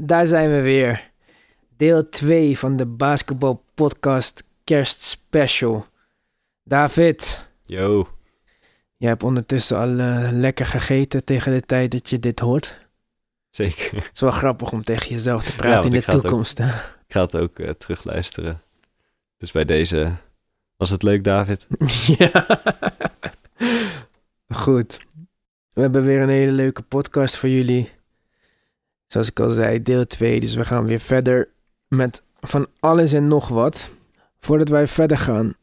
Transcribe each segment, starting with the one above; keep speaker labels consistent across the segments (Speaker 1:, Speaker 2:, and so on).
Speaker 1: Daar zijn we weer. Deel 2 van de Basketball Podcast Kerst Special. David,
Speaker 2: Yo.
Speaker 1: jij hebt ondertussen al eh, lekker gegeten tegen de tijd dat je dit hoort.
Speaker 2: Zeker.
Speaker 1: Het is wel grappig om tegen jezelf te praten in de
Speaker 2: ook-
Speaker 1: toekomst.
Speaker 2: Ik ga het ook eh, terugluisteren. Dus bij deze... Was het leuk, David?
Speaker 1: ja. Goed. We hebben weer een hele leuke podcast voor jullie. Zoals ik al zei, deel 2. Dus we gaan weer verder met van alles en nog wat. Voordat wij verder gaan,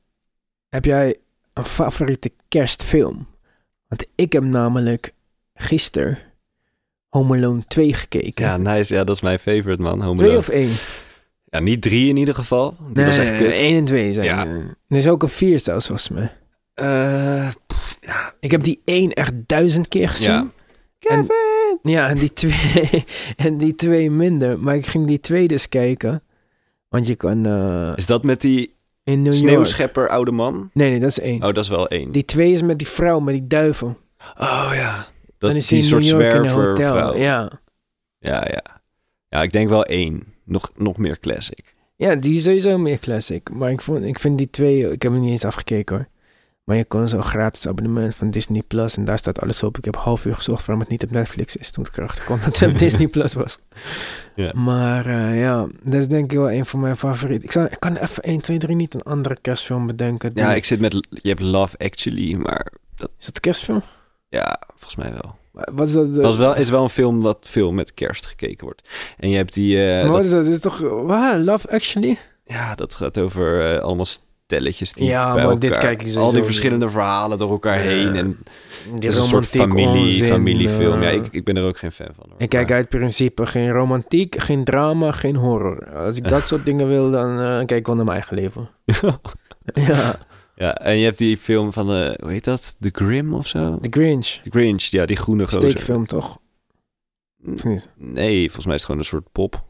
Speaker 1: heb jij een favoriete kerstfilm? Want ik heb namelijk gisteren Home Alone 2 gekeken.
Speaker 2: Ja, nice. Ja, dat is mijn favorite, man. Home
Speaker 1: 2
Speaker 2: Alone.
Speaker 1: of 1?
Speaker 2: Ja, niet drie in ieder geval. Die
Speaker 1: Nee,
Speaker 2: was echt kut.
Speaker 1: nee, 1 en 2 zijn
Speaker 2: Ja.
Speaker 1: er. Er is ook een 4 zelfs, volgens mij.
Speaker 2: Eh, pff, ja.
Speaker 1: Ik heb die 1 echt duizend keer gezien.
Speaker 2: Ja.
Speaker 1: En- Ja, en die twee, en die twee minder. Maar ik ging die twee dus kijken. Want je kan eh,
Speaker 2: Is dat met die
Speaker 1: in New York...
Speaker 2: sneeuwschepper oude man?
Speaker 1: Nee, nee, dat is één.
Speaker 2: Oh, dat is wel één.
Speaker 1: Die twee is met die vrouw, met die duivel.
Speaker 2: Oh ja. Dat
Speaker 1: is
Speaker 2: die soort zwerver
Speaker 1: hotel.
Speaker 2: vrouw.
Speaker 1: Ja.
Speaker 2: ja, ja. Ja, ik denk wel één. Nog, nog meer classic.
Speaker 1: ja, die is sowieso meer classic. Maar ik, vond, ik vind die twee... Ik heb hem niet eens afgekeken hoor. Maar je kon zo'n gratis abonnement van Disney Plus. En daar staat alles op. Ik heb half uur gezocht waarom het niet op Netflix is. Toen ik erachter kwam dat het op Disney Plus was. Maar eh, ja, dat is denk ik wel een van mijn favorieten. Ik, zou, ik kan even 1, 2, 3 niet een andere kerstfilm bedenken.
Speaker 2: Ja, ik zit met... Je hebt Love Actually, maar
Speaker 1: Is dat een kerstfilm?
Speaker 2: ja, volgens mij wel.
Speaker 1: Wat is dat? eh,
Speaker 2: Dat is wel, is wel een film wat veel met kerst gekeken wordt. En je hebt die...
Speaker 1: maar wat
Speaker 2: dat-
Speaker 1: is dat? Is het toch... Love Actually?
Speaker 2: ja, dat gaat over eh, allemaal stelletjes die
Speaker 1: Ja,
Speaker 2: bij
Speaker 1: maar
Speaker 2: elkaar...
Speaker 1: dit kijk ik sowieso
Speaker 2: Al die
Speaker 1: niet.
Speaker 2: verschillende verhalen door elkaar
Speaker 1: Ja.
Speaker 2: heen. En
Speaker 1: Die
Speaker 2: het is een soort familie,
Speaker 1: onzin,
Speaker 2: familiefilm. Ja,
Speaker 1: eh.
Speaker 2: ik, ik ben er ook geen fan van. Hoor.
Speaker 1: Ik kijk uit principe geen romantiek, geen drama, geen horror. Als ik dat soort dingen wil, dan eh, kijk ik wel naar mijn eigen leven. ja,
Speaker 2: ja, en je hebt die film van... eh hoe heet dat? The Grim of zo?
Speaker 1: The Grinch.
Speaker 2: The Grinch, ja, die groene gozer.
Speaker 1: Steekfilm toch? Of niet?
Speaker 2: Nee, volgens mij is het gewoon een soort pop.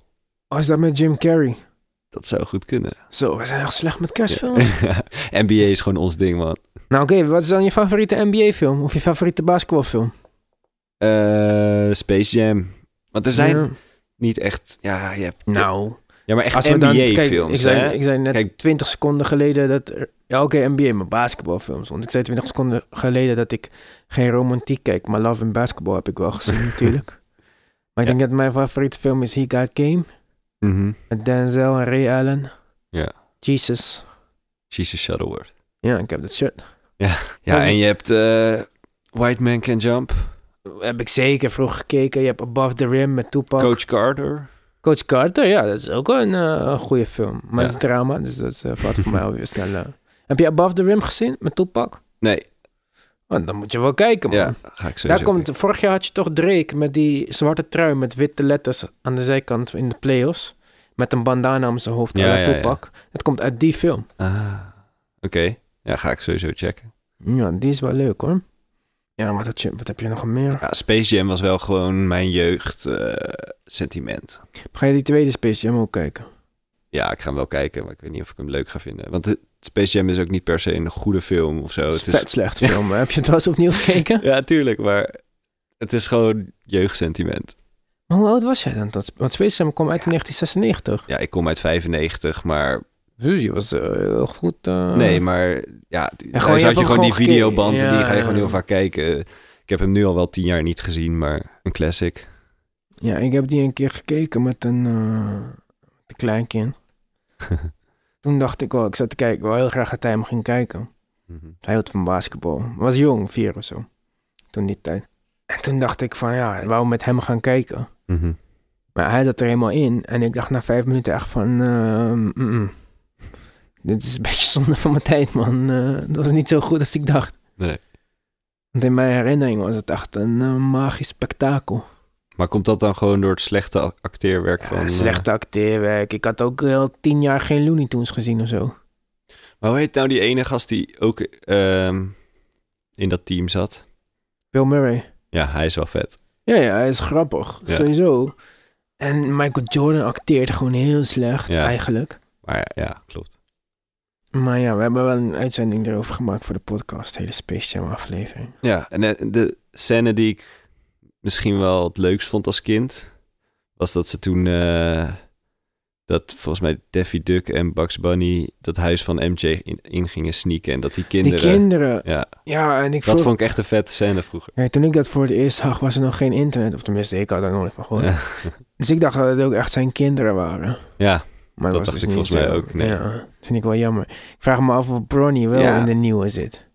Speaker 1: Oh, is dat met Jim Carrey?
Speaker 2: Dat zou goed kunnen.
Speaker 1: Zo, we zijn echt slecht met kerstfilms.
Speaker 2: NBA is gewoon ons ding, man.
Speaker 1: Nou oké, wat is dan je favoriete NBA-film? Of je favoriete basketbalfilm?
Speaker 2: Eh, Space Jam. Want er zijn
Speaker 1: Ja.
Speaker 2: niet echt... Ja, je hebt...
Speaker 1: Nou,
Speaker 2: Ja, maar echt.
Speaker 1: Kijk, ik
Speaker 2: NBA-films,
Speaker 1: zei,
Speaker 2: hè?
Speaker 1: ik zei net
Speaker 2: Kijk-
Speaker 1: 20 seconden geleden dat... Er, ja oké, NBA, maar basketbalfilms. Want ik zei 20 seconden geleden dat ik geen romantiek kijk. Maar Love and Basketball heb ik wel gezien natuurlijk. Maar ik
Speaker 2: Ja.
Speaker 1: denk dat mijn favoriete film is He Got Game.
Speaker 2: Mhm.
Speaker 1: Met Denzel en Ray Allen.
Speaker 2: Ja.
Speaker 1: Jesus.
Speaker 2: Jesus Shuttleworth.
Speaker 1: Ja, ik heb dat shirt.
Speaker 2: Ja,
Speaker 1: Was-
Speaker 2: en je hebt eh, White Man Can Jump.
Speaker 1: Heb ik zeker vroeg gekeken. Je hebt Above the Rim met Tupac.
Speaker 2: Coach Carter.
Speaker 1: Coach Carter, ja, dat is ook wel een, eh, een goede film. Maar
Speaker 2: Ja.
Speaker 1: het is drama, dus dat eh, valt voor mij alweer snel. Heb je Above the Rim gezien met Tupac?
Speaker 2: Nee,
Speaker 1: Oh, dan moet je wel kijken, man.
Speaker 2: ja, ga ik
Speaker 1: Daar komt,
Speaker 2: kijken.
Speaker 1: vorig jaar had je toch Drake met die zwarte trui met witte letters aan de zijkant in de playoffs. Met een bandana om zijn hoofd,
Speaker 2: Ja,
Speaker 1: ja,
Speaker 2: ja.
Speaker 1: Tupac. Het komt uit die film.
Speaker 2: Ah, Oké, ja, ga ik sowieso checken.
Speaker 1: Ja, die is wel leuk hoor. Ja, wat, had je, wat heb je nog meer?
Speaker 2: Ja, Space Jam was wel gewoon mijn jeugd sentiment.
Speaker 1: Ga je die tweede Space Jam ook kijken?
Speaker 2: Ja, ik ga hem wel kijken, maar ik weet niet of ik hem leuk ga vinden. Want de, Space Jam is ook niet per se een goede film of zo.
Speaker 1: Het is
Speaker 2: Het
Speaker 1: vet slecht film. heb je het wel eens opnieuw gekeken?
Speaker 2: ja, tuurlijk, maar het is gewoon jeugdsentiment.
Speaker 1: Maar hoe oud was jij dan? Dat, want Space Jam kwam uit in 1996.
Speaker 2: Ja, ik kom uit 95, maar
Speaker 1: Dus je was eh, heel goed. eh,
Speaker 2: Nee, maar ja,
Speaker 1: gewoon,
Speaker 2: thuis
Speaker 1: je
Speaker 2: had je gewoon die
Speaker 1: gewoon
Speaker 2: videoband die ga je gewoon heel vaak kijken. Ik heb hem nu al wel tien jaar niet gezien, maar een classic.
Speaker 1: Ja, ik heb die een keer gekeken met een, met een kleinkind. Toen dacht ik wel, ik zat te kijken, ik wil heel graag dat hij hem ging kijken.
Speaker 2: Mhm.
Speaker 1: Hij hield van basketbal. Was jong, vier of zo. Toen die tijd. En toen dacht ik van, ja, wou met hem gaan kijken.
Speaker 2: Mhm.
Speaker 1: Maar hij zat er helemaal in. En ik dacht na vijf minuten echt van... eh, mm, mm. Dit is een beetje zonde van mijn tijd, man. Eh, dat was niet zo goed als ik dacht.
Speaker 2: Nee.
Speaker 1: Want in mijn herinnering was het echt een eh, magisch spektakel.
Speaker 2: Maar komt dat dan gewoon door het slechte acteerwerk
Speaker 1: Ja,
Speaker 2: van... eh,
Speaker 1: slechte acteerwerk. Ik had ook al tien jaar geen Looney Tunes gezien of zo.
Speaker 2: maar hoe heet nou die ene gast die ook ehm, in dat team zat?
Speaker 1: Bill Murray.
Speaker 2: Ja, hij is wel vet.
Speaker 1: Ja, ja, hij is grappig.
Speaker 2: Ja.
Speaker 1: Sowieso. En Michael Jordan acteert gewoon heel slecht,
Speaker 2: Ja.
Speaker 1: eigenlijk.
Speaker 2: Maar ja, ja, klopt.
Speaker 1: Maar ja, we hebben wel een uitzending erover gemaakt voor de podcast. Hele Space Jam aflevering.
Speaker 2: Ja, en eh, de scène die ik misschien wel het leukst vond als kind... was dat ze toen... eh, dat volgens mij Daffy Duck en Bugs Bunny dat huis van MJ in, in gingen sneaken. En dat die kinderen...
Speaker 1: Die kinderen.
Speaker 2: Ja,
Speaker 1: Ja, en ik
Speaker 2: dat
Speaker 1: vroeg...
Speaker 2: vond ik echt een vette scène vroeger.
Speaker 1: Ja, toen ik dat voor het eerst zag, was er nog geen internet. Of tenminste, ik had daar nooit van gehoord.
Speaker 2: Ja,
Speaker 1: Dus ik dacht dat het ook echt zijn kinderen waren.
Speaker 2: ja
Speaker 1: Maar
Speaker 2: Dat
Speaker 1: was
Speaker 2: dacht
Speaker 1: dus
Speaker 2: ik volgens mij
Speaker 1: zo.
Speaker 2: ook, nee.
Speaker 1: Ja, dat vind ik wel jammer. Ik vraag me af of Bronny wel
Speaker 2: Ja.
Speaker 1: in de nieuwe zit.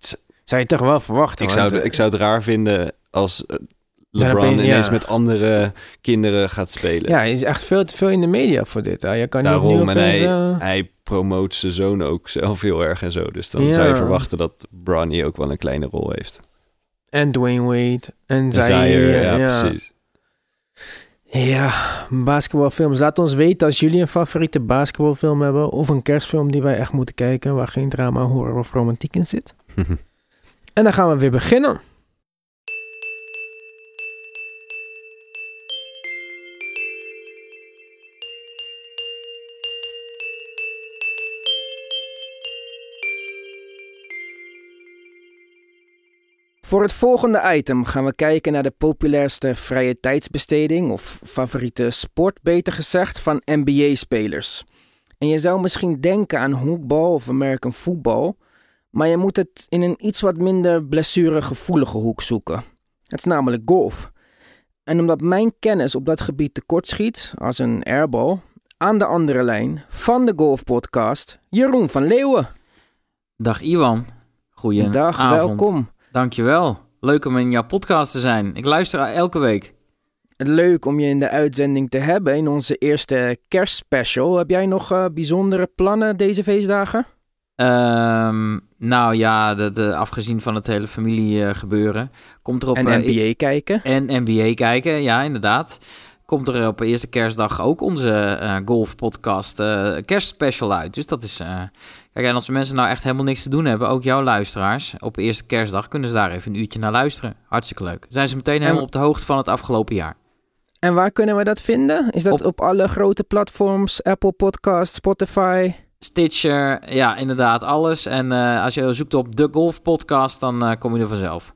Speaker 1: Zou je toch wel verwachten?
Speaker 2: ik, zou, ik zou het raar vinden als eh, LeBron
Speaker 1: opeens, ja.
Speaker 2: ineens met andere kinderen gaat spelen.
Speaker 1: Ja, hij is echt veel te veel in de media voor dit. Hè. Je kan niet
Speaker 2: Daarom, en
Speaker 1: opeens...
Speaker 2: hij, hij promoot zijn zoon ook zelf heel erg en zo. Dus dan
Speaker 1: Ja.
Speaker 2: zou je verwachten dat Bronny ook wel een kleine rol heeft.
Speaker 1: En Dwayne Wade. En
Speaker 2: En
Speaker 1: Zaire.
Speaker 2: Zaire,
Speaker 1: ja,
Speaker 2: ja, precies.
Speaker 1: Ja, basketbalfilms. Laat ons weten als jullie een favoriete basketbalfilm hebben. Of een kerstfilm die wij echt moeten kijken. Waar geen drama, horror of romantiek in zit. En dan gaan we weer beginnen. Voor het volgende item gaan we kijken naar de populairste vrije tijdsbesteding, of favoriete sport beter gezegd, van NBA-spelers. En je zou misschien denken aan honkbal of American football, maar je moet het in een iets wat minder blessuregevoelige hoek zoeken. Het is namelijk golf. En omdat mijn kennis op dat gebied tekortschiet, als een airball, aan de andere lijn van de golfpodcast, Jeroen van Leeuwen.
Speaker 3: Dag Iwan. Goeie
Speaker 1: Dag, welkom.
Speaker 3: Dankjewel. Leuk om in jouw podcast te zijn. Ik luister elke week.
Speaker 1: Leuk om je in de uitzending te hebben in onze eerste kerstspecial. Heb jij nog eh, bijzondere plannen deze feestdagen?
Speaker 3: Ehm, nou ja, de, de, afgezien van het hele familiegebeuren, komt er op...
Speaker 1: en
Speaker 3: eh,
Speaker 1: NBA kijken?
Speaker 3: en NBA kijken, ja, inderdaad. Komt er op eerste kerstdag ook onze eh golfpodcast eh kerstspecial uit. Dus dat is... Kijk, en als mensen nou echt helemaal niks te doen hebben, ook jouw luisteraars, op eerste kerstdag kunnen ze daar even een uurtje naar luisteren. Hartstikke leuk. Dan zijn ze meteen helemaal op de hoogte van het afgelopen jaar.
Speaker 1: En waar kunnen we dat vinden? Is dat op,
Speaker 3: Op-
Speaker 1: alle grote platforms? Apple Podcast, Spotify?
Speaker 3: Stitcher, ja, inderdaad, alles. En eh, als je zoekt op de Golf Podcast, dan eh, kom je er vanzelf.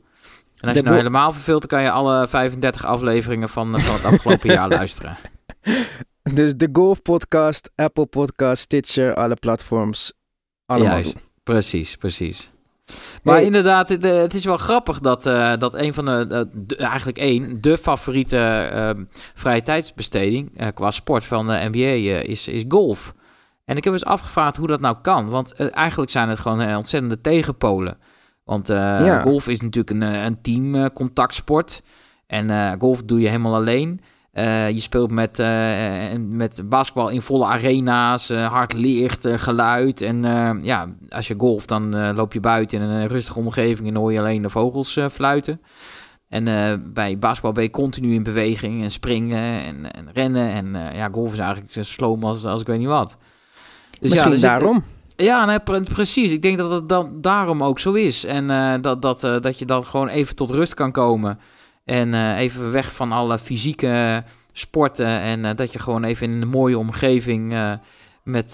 Speaker 3: En als
Speaker 1: De
Speaker 3: je nou helemaal verveelt, dan kan je alle 35 afleveringen van, eh, van het afgelopen jaar luisteren.
Speaker 1: Dus de Golf Podcast, Apple Podcast, Stitcher, alle platforms. Allemaal
Speaker 3: Juist,
Speaker 1: doen.
Speaker 3: precies, precies. Maar inderdaad, het, eh, het is wel grappig dat, eh, dat een van de, de- eigenlijk één, de favoriete eh, vrije tijdsbesteding eh, qua sport van de NBA eh, is, is golf. En ik heb eens afgevraagd hoe dat nou kan, want eh, eigenlijk zijn het gewoon eh, ontzettende tegenpolen. Want eh,
Speaker 1: Ja.
Speaker 3: golf is natuurlijk een, eh, een teamcontactsport. en eh, golf doe je helemaal alleen. Eh, je speelt met, en met basketbal in volle arena's, eh, hard licht, geluid. En ja, als je golft, dan loop je buiten in een rustige omgeving en hoor je alleen de vogels fluiten. En bij basketbal ben je continu in beweging en springen en, en rennen. En ja, golf is eigenlijk zo sloom als, als ik weet niet wat. Dus
Speaker 1: Misschien
Speaker 3: er zit-
Speaker 1: daarom.
Speaker 3: ja, nee, pre- precies. Ik denk dat het dan daarom ook zo is. En dat, dat, dat je dan gewoon even tot rust kan komen. En eh, even weg van alle fysieke sporten. En eh, dat je gewoon even in een mooie omgeving eh, met,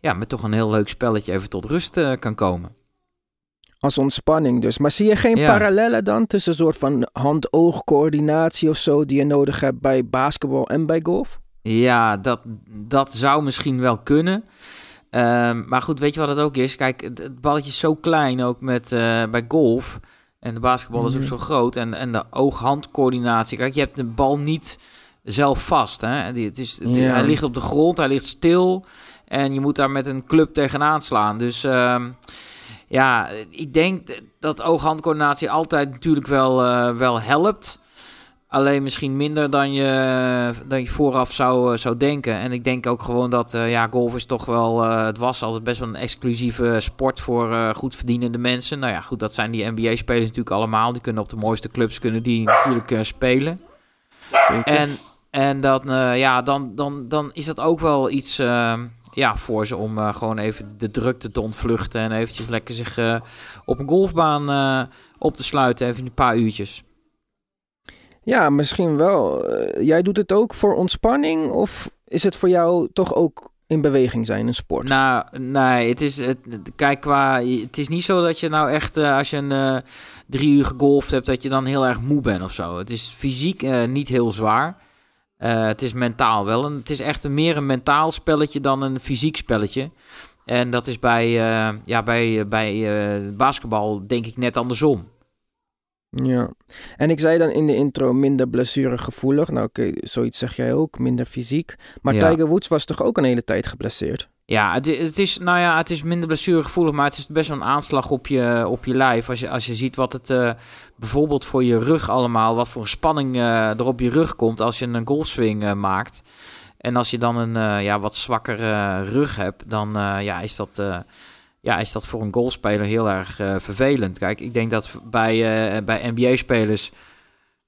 Speaker 3: ja, met toch een heel leuk spelletje even tot rust kan komen.
Speaker 1: Als ontspanning dus. Maar zie je geen
Speaker 3: Ja.
Speaker 1: parallellen dan tussen een soort van hand-oog-coördinatie of zo die je nodig hebt bij basketbal en bij golf?
Speaker 3: Ja, dat, dat zou misschien wel kunnen. Ehm, maar goed, weet je wat het ook is? Kijk, het, balletje is zo klein ook met, bij golf. En de basketbal is ook zo groot. En, en de oog-hand-coördinatie. Kijk, je hebt de bal niet zelf vast. Hè? Het is, het-
Speaker 1: Ja.
Speaker 3: Hij ligt op de grond, hij ligt stil. En je moet daar met een club tegenaan slaan. Dus ehm, ja, ik denk dat oog-handcoördinatie altijd natuurlijk wel, eh, wel helpt. Alleen misschien minder dan je, dan je vooraf zou, eh, zou denken. En ik denk ook gewoon dat eh, ja, golf is toch wel... eh, het was altijd best wel een exclusieve sport voor eh, goed verdienende mensen. Nou ja, goed, dat zijn die NBA-spelers natuurlijk allemaal. Die kunnen op de mooiste clubs kunnen die natuurlijk spelen.
Speaker 1: Zeker.
Speaker 3: En, en dan, eh, ja, dan, dan, dan is dat ook wel iets ja, voor ze om gewoon even de drukte te ontvluchten. En eventjes lekker zich op een golfbaan op te sluiten. Even een paar uurtjes.
Speaker 1: Ja, misschien wel. Eh, jij doet het ook voor ontspanning of is het voor jou toch ook in beweging zijn, een sport?
Speaker 3: Nou, nee, het is, het, kijk, qua, het is niet zo dat je nou echt, eh, als je een eh, drie uur gegolfd hebt, dat je dan heel erg moe bent of zo. Het is fysiek niet heel zwaar. Het is mentaal wel. En het is echt meer een mentaal spelletje dan een fysiek spelletje. En dat is bij, ja, bij, bij basketbal denk ik net andersom.
Speaker 1: Ja, en ik zei dan in de intro minder blessuregevoelig. Nou oké, zoiets zeg jij ook, minder fysiek. Maar
Speaker 3: Ja.
Speaker 1: Tiger Woods was toch ook een hele tijd geblesseerd?
Speaker 3: Ja, het, het is, nou ja, het is minder blessuregevoelig, maar het is best wel een aanslag op je, op je lijf. Als je, als je ziet wat het eh, bijvoorbeeld voor je rug allemaal, wat voor spanning eh, er op je rug komt als je een golfswing eh, maakt. En als je dan een ja, wat zwakkere rug hebt, dan ja, is, dat, ja, is dat voor een golfspeler heel erg eh, vervelend. Kijk, ik denk dat bij, eh, bij NBA-spelers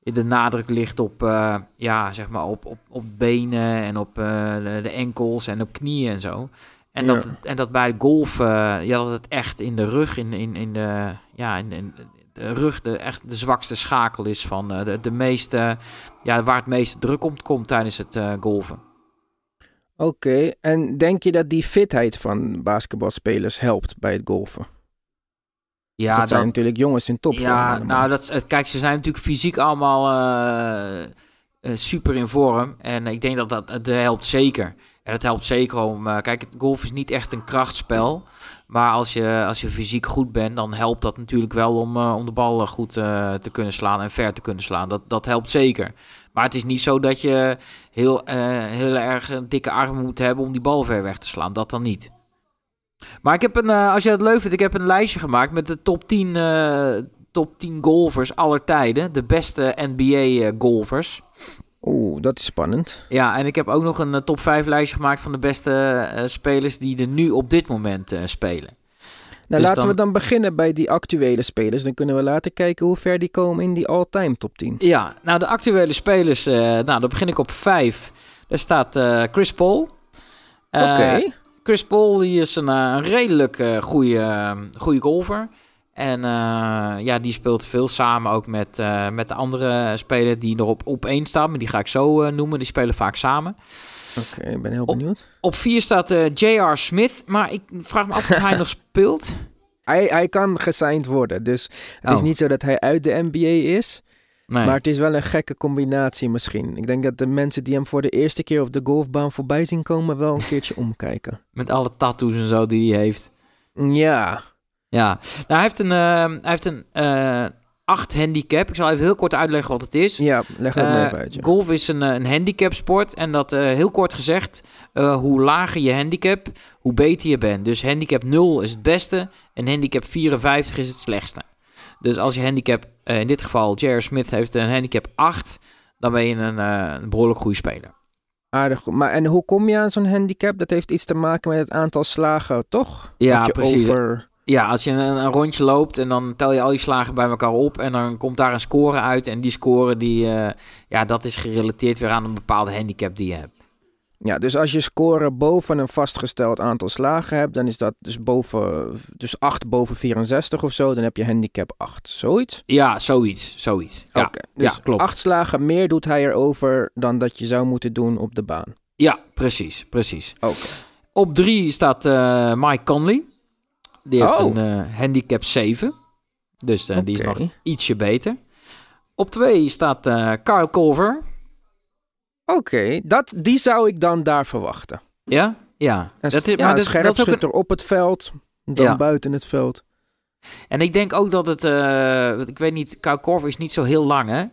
Speaker 3: de nadruk ligt op, eh, ja, zeg maar op, op, op benen en op de, enkels en op knieën en zo. En,
Speaker 1: Ja.
Speaker 3: dat, en dat bij golf, ja, dat het echt in de rug, in, in, in de, ja, in, in de rug, de, echt de zwakste schakel is van de, de meeste, ja, waar het meeste druk om komt tijdens het golven.
Speaker 1: Oké, en denk je dat die fitheid van basketbalspelers helpt bij het golfen?
Speaker 3: Ja,
Speaker 1: dat zijn natuurlijk jongens in topvorm.
Speaker 3: Ja,
Speaker 1: allemaal.
Speaker 3: nou, dat, kijk, ze zijn natuurlijk fysiek allemaal eh, eh, super in vorm. En ik denk dat dat, dat helpt zeker. En dat helpt zeker om... eh, kijk, het golf is niet echt een krachtspel. Maar als je, als je fysiek goed bent, dan helpt dat natuurlijk wel om, om de bal goed te kunnen slaan en ver te kunnen slaan. Dat, dat helpt zeker. Maar het is niet zo dat je heel, eh, heel erg een dikke armen moet hebben om die bal ver weg te slaan. Dat dan niet. Maar ik heb een, eh, als je het leuk vindt, ik heb een lijstje gemaakt met de top 10, eh, top 10 golfers aller tijden. De beste NBA-golfers.
Speaker 1: Oeh, dat is spannend.
Speaker 3: Ja, en ik heb ook nog een top 5 lijstje gemaakt van de beste spelers die er nu op dit moment spelen.
Speaker 1: Nou,
Speaker 3: Dus
Speaker 1: laten
Speaker 3: dan-
Speaker 1: we dan beginnen bij die actuele spelers. Dan kunnen we later kijken hoe ver die komen in die all-time top 10.
Speaker 3: Ja, nou de actuele spelers, eh, nou dan begin ik op 5. Daar staat eh, Chris Paul. Eh,
Speaker 1: Oké.
Speaker 3: Chris Paul die is een, een redelijk goede, goede golfer. En ja, die speelt veel samen ook met, met de andere spelers die er op, op één staan. Maar die ga ik zo noemen. Die spelen vaak samen.
Speaker 1: Oké, ik ben heel
Speaker 3: Op-
Speaker 1: benieuwd.
Speaker 3: Op 4 staat eh, J.R. Smith. Maar ik vraag me af of hij nog speelt.
Speaker 1: Hij, hij kan gesigned worden, dus het is
Speaker 3: Oh.
Speaker 1: niet zo dat hij uit de NBA is.
Speaker 3: Nee.
Speaker 1: Maar het is wel een gekke combinatie misschien. Ik denk dat de mensen die hem voor de eerste keer op de golfbaan voorbij zien komen wel een keertje omkijken.
Speaker 3: Met alle tattoos en zo die hij heeft.
Speaker 1: Ja,
Speaker 3: Ja, nou, hij heeft een, eh, hij heeft een eh 8 handicap. Ik zal even heel kort uitleggen wat het is.
Speaker 1: ja leg het
Speaker 3: Eh,
Speaker 1: maar even uit. ja.
Speaker 3: Golf is een, eh, een handicapsport. En dat eh, heel kort gezegd, hoe lager je handicap, hoe beter je bent. Dus handicap 0 is het beste en handicap 54 is het slechtste. Dus als je handicap, in dit geval J.R. Smith heeft een handicap 8, dan ben je een, eh, een behoorlijk goede speler.
Speaker 1: Aardig. Maar en hoe kom je aan zo'n handicap? Dat heeft iets te maken met het aantal slagen, toch?
Speaker 3: Ja, precies.
Speaker 1: Over...
Speaker 3: Ja, als je een, een rondje loopt en dan tel je al die slagen bij elkaar op en dan komt daar een score uit. En die score, die, eh, ja, dat is gerelateerd weer aan een bepaalde handicap die je hebt.
Speaker 1: Ja, dus als je score boven een vastgesteld aantal slagen hebt, dan is dat dus boven, dus 8 boven 64 of zo, dan heb je handicap 8. Zoiets?
Speaker 3: Ja, zoiets, zoiets. Ja,
Speaker 1: Oké, dus
Speaker 3: ja, klopt.
Speaker 1: 8 slagen meer doet hij erover dan dat je zou moeten doen op de baan.
Speaker 3: ja precies, precies.
Speaker 1: Oké.
Speaker 3: Op drie staat eh, Mike Conley. Die heeft
Speaker 1: Oh.
Speaker 3: een eh, handicap 7. Dus eh, die is nog ietsje beter. Op twee staat eh Kyle Culver.
Speaker 1: Oké, dat die zou ik dan daar verwachten.
Speaker 3: Ja? Ja.
Speaker 1: En
Speaker 3: Dat is,
Speaker 1: ja,
Speaker 3: maar dat, dat is ook een,
Speaker 1: scherpschutter op het veld, dan
Speaker 3: Ja.
Speaker 1: buiten het veld.
Speaker 3: en ik denk ook dat het... eh, ik weet niet, Kyle Culver is niet zo heel lang, hè?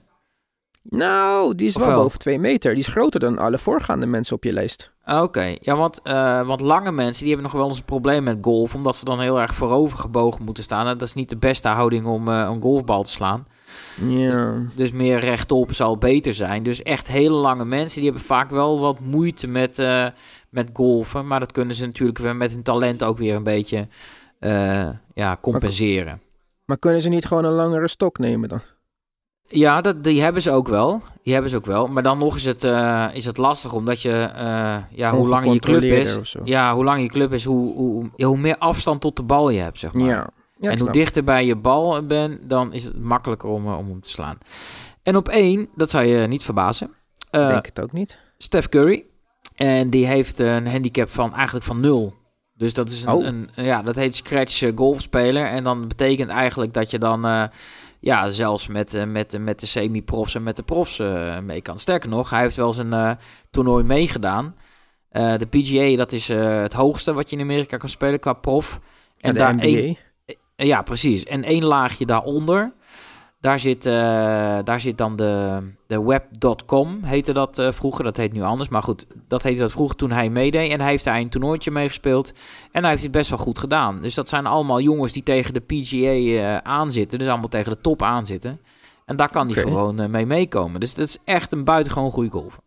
Speaker 1: Nou, die is wel,
Speaker 3: wel?
Speaker 1: boven 2 meter. Die is groter dan alle voorgaande mensen op je lijst.
Speaker 3: Oké, ja, want, eh, want lange mensen die hebben nog wel eens een probleem met golf, omdat ze dan heel erg voorover gebogen moeten staan. En dat is niet de beste houding om eh, een golfbal te slaan.
Speaker 1: Ja.
Speaker 3: Dus meer rechtop zal beter zijn. Dus echt hele lange mensen, die hebben vaak wel wat moeite met, eh, met golfen. Maar dat kunnen ze natuurlijk weer met hun talent ook weer een beetje ja, compenseren.
Speaker 1: Maar kunnen ze niet gewoon een langere stok nemen dan?
Speaker 3: Ja, dat, die hebben ze ook wel. Die hebben ze ook wel. Maar dan nog is het, eh, is het lastig, omdat je, eh, ja, hoe langer je club is, ja, hoe langer je club is, hoe, hoe, ja, hoe meer afstand tot de bal je hebt, zeg maar.
Speaker 1: Ja.
Speaker 3: En hoe dichter bij je bal bent, dan is het makkelijker om, eh, om hem te slaan. En op één, dat zou je niet verbazen,
Speaker 1: Ik denk het ook niet.
Speaker 3: Steph Curry. En die heeft een handicap van eigenlijk van nul. Dus dat is een,
Speaker 1: Oh.
Speaker 3: een ja, dat heet scratch golfspeler. En dan betekent eigenlijk dat je dan, ja, zelfs met, eh, met, eh, met de semi-profs en met de profs eh, mee kan. Sterker nog, hij heeft wel eens een eh, toernooi meegedaan. De PGA, dat is het hoogste wat je in Amerika kan spelen qua prof.
Speaker 1: En de
Speaker 3: daar
Speaker 1: NBA.
Speaker 3: één- ja, precies. En één laagje daaronder, daar zit, eh, daar zit dan de, de web.com, heette dat eh, vroeger. Dat heet nu anders, maar goed, dat heette dat vroeger toen hij meedeed. En hij heeft daar een toernooitje meegespeeld. En hij heeft het best wel goed gedaan. Dus dat zijn allemaal jongens die tegen de PGA eh, aanzitten. Dus allemaal tegen de top aanzitten. En daar kan hij gewoon mee meekomen. Dus dat is echt een buitengewoon goede golf.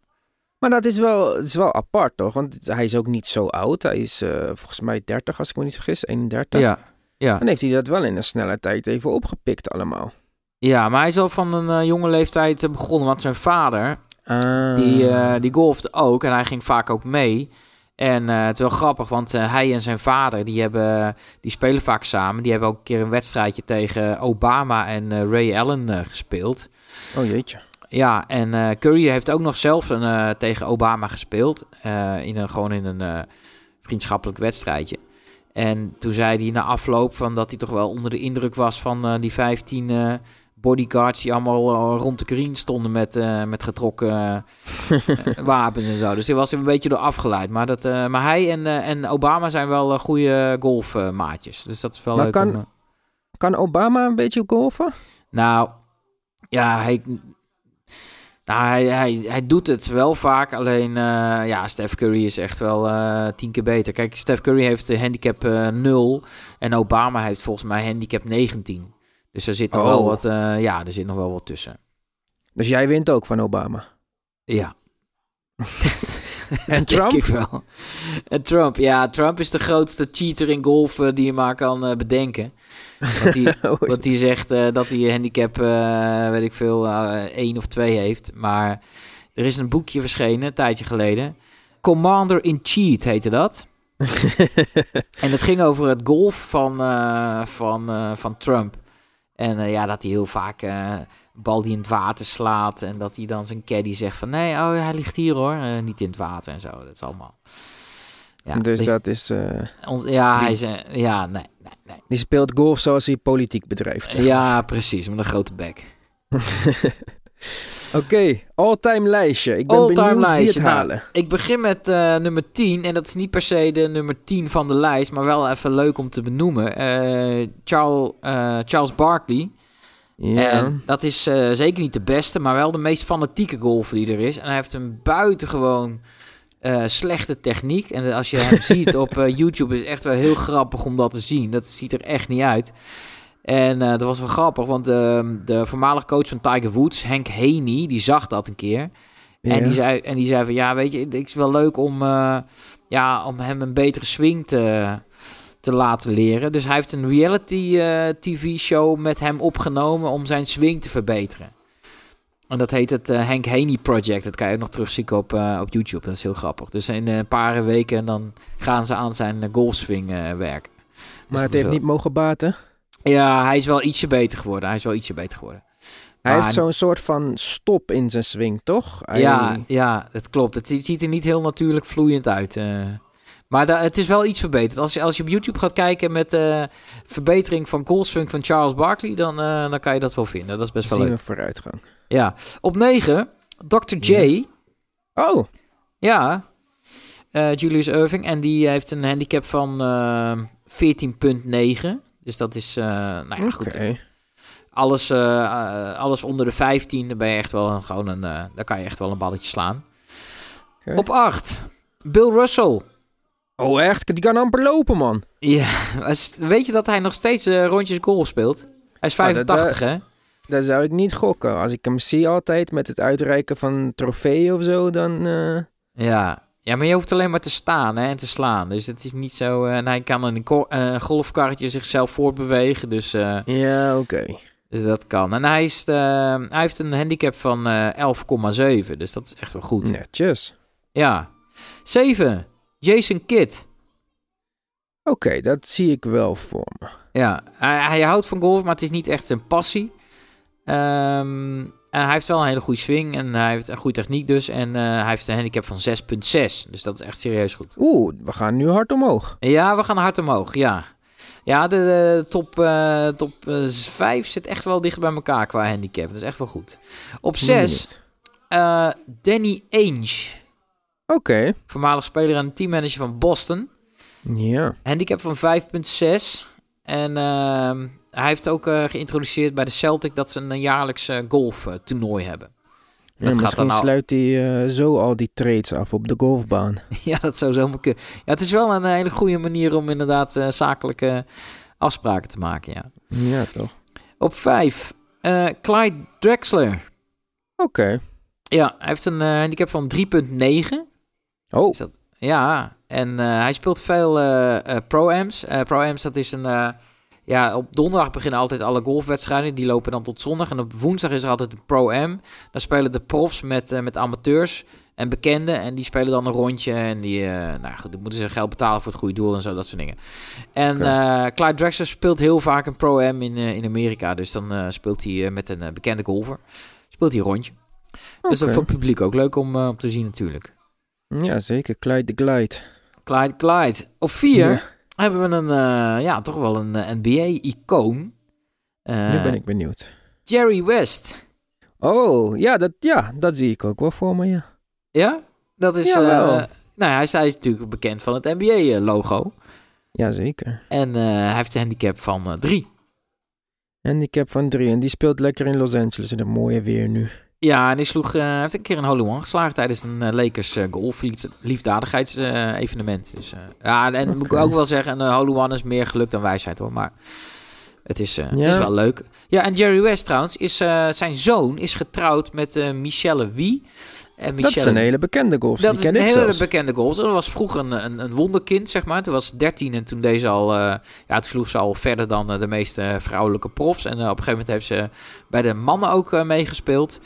Speaker 1: Maar dat is wel, is wel apart, toch? Want hij is ook niet zo oud. Hij is volgens mij 30, als ik me niet vergis. 31.
Speaker 3: Ja, ja.
Speaker 1: Dan heeft hij dat wel in een snelle tijd even opgepikt allemaal.
Speaker 3: Ja, maar hij is al van een eh, jonge leeftijd eh, begonnen. Want zijn vader. Die, eh, die golfde ook en hij ging vaak ook mee. En het is wel grappig, want hij en zijn vader, die, hebben, die spelen vaak samen. Die hebben ook een keer een wedstrijdje tegen Obama en Ray Allen gespeeld.
Speaker 1: Oh jeetje.
Speaker 3: Ja, en Curry heeft ook nog zelf een, tegen Obama gespeeld. in een, gewoon in een vriendschappelijk wedstrijdje. En toen zei hij na afloop van dat hij toch wel onder de indruk was van die 15 eh, bodyguards die allemaal eh, rond de green stonden met, eh, met getrokken eh, wapens en zo. Dus hij was er een beetje door afgeleid. Maar, dat, maar hij en, en Obama zijn wel goede golfmaatjes. dus dat is wel
Speaker 1: Maar
Speaker 3: leuk
Speaker 1: kan-
Speaker 3: om,
Speaker 1: Kan Obama een beetje golfen?
Speaker 3: nou, ja, hij, nou, hij, hij, hij doet het wel vaak. Alleen, eh, ja, Steph Curry is echt wel tien keer beter. Kijk, Steph Curry heeft de handicap eh 0 en Obama heeft volgens mij handicap 19. Dus er zit nog
Speaker 1: Oh.
Speaker 3: wel wat, eh, ja, er zit nog wel wat tussen.
Speaker 1: Dus jij wint ook van Obama.
Speaker 3: Ja.
Speaker 1: En
Speaker 3: Denk
Speaker 1: Trump?
Speaker 3: ik wel. En Trump, ja, Trump is de grootste cheater in golf eh, die je maar kan eh, bedenken. Want die,
Speaker 1: Oh,
Speaker 3: Want die zegt dat hij handicap, weet ik veel, één of twee heeft. Maar er is een boekje verschenen, een tijdje geleden. Commander in Cheat heette dat. En het ging over het golf van, van, van Trump. En eh, ja, dat hij heel vaak eh, een bal die in het water slaat. En dat hij dan zijn caddy zegt van... Nee, oh, hij ligt hier hoor. eh, niet in het water en zo. Dat is allemaal... Ja,
Speaker 1: dus
Speaker 3: die-
Speaker 1: dat is... eh,
Speaker 3: ons- ja,
Speaker 1: die-
Speaker 3: hij is... eh, ja, nee, nee, nee.
Speaker 1: die speelt golf zoals hij politiek bedrijft. zeg maar.
Speaker 3: Ja, precies. Met een grote bek.
Speaker 1: Oké, all-time lijstje. Ik ben
Speaker 3: All-time
Speaker 1: benieuwd wie
Speaker 3: lijstje.
Speaker 1: het
Speaker 3: Nou,
Speaker 1: halen.
Speaker 3: Ik begin met eh, nummer 10. En dat is niet per se de nummer 10 van de lijst. Maar wel even leuk om te benoemen. Eh, Charles, eh, Charles Barkley.
Speaker 1: Ja.
Speaker 3: En dat is zeker niet de beste. Maar wel de meest fanatieke golfer die er is. En hij heeft een buitengewoon slechte techniek. En als je hem ziet op YouTube is het echt wel heel grappig om dat te zien. Dat ziet er echt niet uit. En eh, dat was wel grappig, want ehm, de voormalige coach van Tiger Woods, Henk Haney, die zag dat een keer. En, die zei, en die zei van, ja, weet je, het is wel leuk om, eh, ja, om hem een betere swing te, te laten leren. Dus hij heeft een reality eh, tv-show met hem opgenomen om zijn swing te verbeteren. En dat heet het Hank Haney Project. Dat kan je ook nog terugzien op, op YouTube. Dat is heel grappig. Dus in een paar weken dan gaan ze aan zijn golfswing werken. Dus
Speaker 1: maar het heeft
Speaker 3: wel-
Speaker 1: niet mogen baten.
Speaker 3: Ja, hij is wel ietsje beter geworden. Hij is wel ietsje beter geworden.
Speaker 1: Hij
Speaker 3: Maar-
Speaker 1: heeft zo'n soort van stop in zijn swing, toch? Hij-
Speaker 3: Ja, ja, het klopt. Het zi- ziet er niet heel natuurlijk vloeiend uit. eh. maar da- het is wel iets verbeterd. Als je, als je op YouTube gaat kijken met de verbetering van golfswing van Charles Barkley, dan, eh, dan kan je dat wel vinden. Dat is best wel
Speaker 1: zien
Speaker 3: leuk.
Speaker 1: we vooruitgang.
Speaker 3: Ja. Op 9, Dr. J.
Speaker 1: Ja. Oh,
Speaker 3: Ja, Julius Irving. En die heeft een handicap van eh 14,9. Dus dat is, eh, nou ja, goed. Alles, eh, eh, alles onder de 15, dan ben je echt wel een, gewoon een, eh, dan kan je echt wel een balletje slaan. Op 8, Bill Russell.
Speaker 1: Oh, echt? Die kan amper lopen, man.
Speaker 3: Ja, weet je dat hij nog steeds rondjes golf speelt? Hij is
Speaker 1: Ah, dat,
Speaker 3: 85, hè?
Speaker 1: Dat zou ik niet gokken. Als ik hem zie altijd met het uitreiken van een trofee of zo, dan...
Speaker 3: Ja. Ja, maar je hoeft alleen maar te staan hè, en te slaan. Dus het is niet zo... eh, en hij kan in een eh, golfkarretje zichzelf voortbewegen, dus, eh,
Speaker 1: Ja, oké.
Speaker 3: dus dat kan. En hij, is, eh, hij heeft een handicap van eh 11,7, dus dat is echt wel goed.
Speaker 1: Netjes.
Speaker 3: Ja. 7, Jason Kidd.
Speaker 1: Oké, dat zie ik wel voor me.
Speaker 3: Ja, hij, hij houdt van golf, maar het is niet echt zijn passie. Ehm, en hij heeft wel een hele goede swing en hij heeft een goede techniek dus. En eh, hij heeft een handicap van 6,6. Dus dat is echt serieus goed.
Speaker 1: Oeh, we gaan nu hard omhoog.
Speaker 3: Ja, we gaan hard omhoog, ja. Ja, de, de top, eh, top 5 zit echt wel dicht bij elkaar qua handicap. Dat is echt wel goed. Op 6, Danny Ainge.
Speaker 1: Oké.
Speaker 3: Voormalig speler en teammanager van Boston.
Speaker 1: Ja.
Speaker 3: Handicap van 5,6. En ehm, hij heeft ook uh, geïntroduceerd bij de Celtic dat ze een jaarlijks uh, golftoernooi hebben.
Speaker 1: Ja, dat misschien gaat sluit hij uh, zo al die trades af op de golfbaan.
Speaker 3: ja, dat zou zo kunnen. Ja, het is wel een hele goede manier om inderdaad zakelijke afspraken te maken, ja.
Speaker 1: Ja, toch.
Speaker 3: Op 5, Clyde Drexler.
Speaker 1: Oké.
Speaker 3: Ja, hij heeft een handicap van 3,9.
Speaker 1: Oh.
Speaker 3: Dat, ja, en hij speelt veel pro-ams. pro-ams, dat is een ja, op donderdag beginnen altijd alle golfwedstrijden. Die lopen dan tot zondag. En op woensdag is er altijd een Pro-Am. Dan spelen de profs met, uh, met amateurs en bekenden. En die spelen dan een rondje. En die, uh, nou goed, dan moeten ze geld betalen voor het goede doel en zo, dat soort dingen. En okay. uh, Clyde Drexler speelt heel vaak een Pro-Am in, in Amerika. Dus dan speelt hij met een bekende golfer. Speelt hij een rondje. Okay. Dus dat is voor het publiek ook leuk om, om te zien natuurlijk.
Speaker 1: Ja, zeker. Clyde de Glide.
Speaker 3: Clyde Clyde. Op vier... Ja hebben we een, uh, ja, toch wel een uh, NBA-icoon.
Speaker 1: Uh, nu ben ik benieuwd.
Speaker 3: Jerry West.
Speaker 1: Oh, ja dat, ja, dat zie ik ook wel voor me, ja.
Speaker 3: Ja? Dat is... Nou, hij is, hij is natuurlijk bekend van het NBA-logo.
Speaker 1: Jazeker.
Speaker 3: En hij heeft een handicap van drie.
Speaker 1: Handicap van drie. En die speelt lekker in Los Angeles in het mooie weer nu.
Speaker 3: Ja, en die sloeg, uh, heeft een keer een hole one geslagen tijdens een uh, Lakers uh, golf liefdadigheidsevenement. dus, ja, en okay. moet ik ook wel zeggen, een hole is meer geluk dan wijsheid hoor. Maar het is, ja. het is wel leuk. Ja, en Jerry West trouwens, is, zijn zoon is getrouwd met Michelle Wie.
Speaker 1: En Michelle, dat is een hele bekende golf.
Speaker 3: Dat
Speaker 1: is een
Speaker 3: hele
Speaker 1: zelfs.
Speaker 3: bekende golf. Dat was vroeger een, een, een, wonderkind, zeg maar. Toen was 13 en toen deze al... Uh, ja, het sloeg ze al verder dan uh, de meeste vrouwelijke profs. En uh, op een gegeven moment heeft ze bij de mannen ook meegespeeld.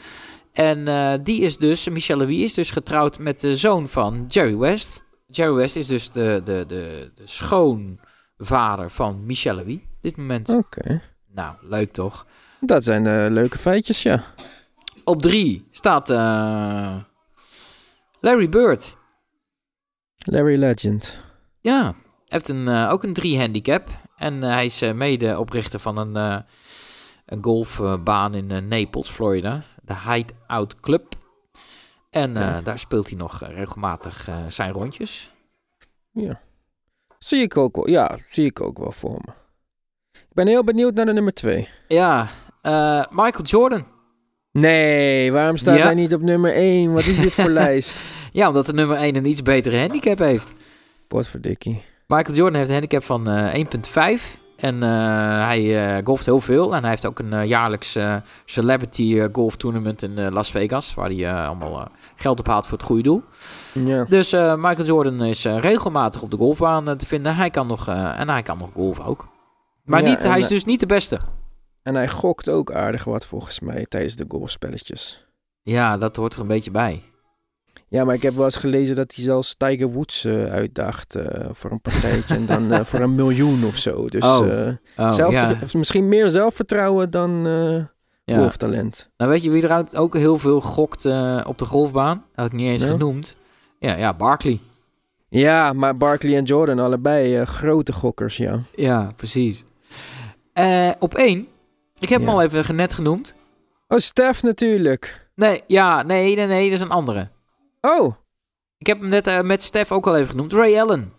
Speaker 3: En uh, die is dus, Michelle Wie is dus getrouwd met de zoon van Jerry West. Jerry West is dus de, de, de, de schoonvader van Michelle Wie, dit moment.
Speaker 1: Oké. Okay.
Speaker 3: Nou, leuk toch?
Speaker 1: Dat zijn uh, leuke feitjes, ja.
Speaker 3: Op drie staat uh, Larry Bird.
Speaker 1: Larry Legend.
Speaker 3: Ja, heeft een, ook een drie handicap. En hij is mede-oprichter van een, een golfbaan in Naples, Florida de Hideout Club. En ja. uh, daar speelt hij nog regelmatig uh, zijn rondjes.
Speaker 1: Ja. Zie ik ook wel. Ja, zie ik ook wel voor me. Ik ben heel benieuwd naar de nummer twee.
Speaker 3: Ja, uh, Michael Jordan.
Speaker 1: Nee, waarom staat ja. hij niet op nummer 1? Wat is dit voor lijst?
Speaker 3: Ja, omdat de nummer 1 een iets betere handicap heeft.
Speaker 1: Potverdikkie.
Speaker 3: Michael Jordan heeft een handicap van 1,5. En uh, hij uh, golft heel veel. En hij heeft ook een uh, jaarlijks celebrity golf tournament in Las Vegas. Waar hij allemaal geld ophaalt voor het goede doel. Dus Michael Jordan is regelmatig op de golfbaan te vinden. Hij kan nog, en hij kan nog golven ook. Maar
Speaker 1: Ja,
Speaker 3: niet, hij is
Speaker 1: eh,
Speaker 3: dus niet de beste.
Speaker 1: En hij gokt ook aardig wat volgens mij tijdens de golfspelletjes.
Speaker 3: Ja, dat hoort er een beetje bij.
Speaker 1: Ja, maar ik heb wel eens gelezen dat hij zelfs Tiger Woods uitdacht eh, voor een partijtje. en dan eh, voor een miljoen of zo. Dus
Speaker 3: Oh. Oh,
Speaker 1: zelf,
Speaker 3: ja.
Speaker 1: of misschien meer zelfvertrouwen dan
Speaker 3: ja.
Speaker 1: golftalent.
Speaker 3: Nou, weet je wie eruit ook heel veel gokt op de golfbaan? Dat had ik niet eens
Speaker 1: Ja.
Speaker 3: genoemd. Ja, ja, Barkley.
Speaker 1: Ja, maar Barkley en Jordan allebei grote gokkers, ja.
Speaker 3: Ja, precies. Op één. Ik heb hem al even net genoemd.
Speaker 1: Oh, Stef natuurlijk.
Speaker 3: Nee, ja, nee, nee, nee, dat is een andere.
Speaker 1: Oh.
Speaker 3: Ik heb hem net eh, met Stef ook al even genoemd. Ray Allen.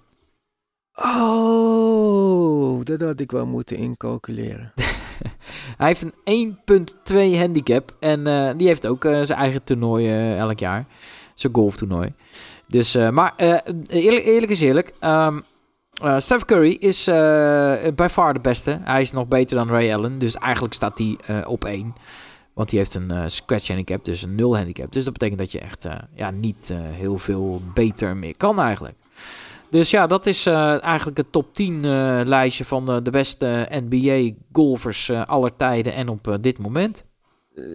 Speaker 1: Oh, dat had ik wel moeten incalculeren.
Speaker 3: Hij heeft een 1.2 handicap. En eh, die heeft ook eh, zijn eigen toernooi elk jaar. Zijn golftoernooi. Dus, maar eerlijk, eerlijk is eerlijk. eh, Steph Curry is by far de beste. Hij is nog beter dan Ray Allen. Dus eigenlijk staat hij op één. Want die heeft een eh, scratch handicap, dus een nul handicap. Dus dat betekent dat je echt eh, ja, niet eh, heel veel beter meer kan eigenlijk. Dus ja, dat is eigenlijk het top 10 eh, lijstje van de, de beste NBA-golfers aller tijden en op dit moment.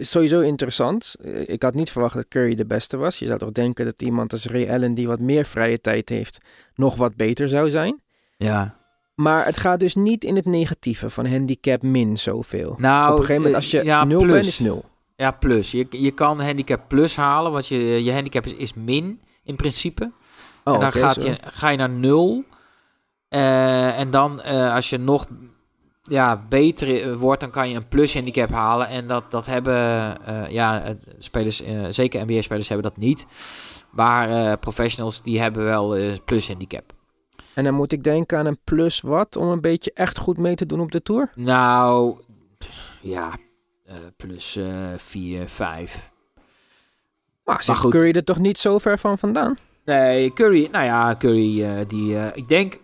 Speaker 1: Sowieso interessant. Ik had niet verwacht dat Curry de beste was. Je zou toch denken dat iemand als Ray Allen, die wat meer vrije tijd heeft, nog wat beter zou zijn.
Speaker 3: Ja.
Speaker 1: Maar het gaat dus niet in het negatieve van handicap min zoveel.
Speaker 3: Nou,
Speaker 1: Op een gegeven moment,
Speaker 3: eh,
Speaker 1: als je
Speaker 3: ja,
Speaker 1: nul
Speaker 3: plus.
Speaker 1: bent, is nul.
Speaker 3: Ja, plus. Je, je kan handicap plus halen, want je, je handicap is, is min in principe.
Speaker 1: Oh,
Speaker 3: en dan gaat
Speaker 1: zo.
Speaker 3: je, ga je naar nul. Eh, en dan eh, als je nog ja, beter wordt, dan kan je een plus handicap halen. En dat, dat hebben ja, spelers, zeker NBA-spelers hebben dat niet. Maar professionals die hebben wel plus handicap.
Speaker 1: En dan moet ik denken aan een plus wat om een beetje echt goed mee te doen op de Tour?
Speaker 3: Nou, ja, eh, plus 4, 5.
Speaker 1: Maar zit
Speaker 3: goed.
Speaker 1: Curry er toch niet zo ver van vandaan?
Speaker 3: Nee, Curry, nou ja, Curry, eh, die, eh, ik denk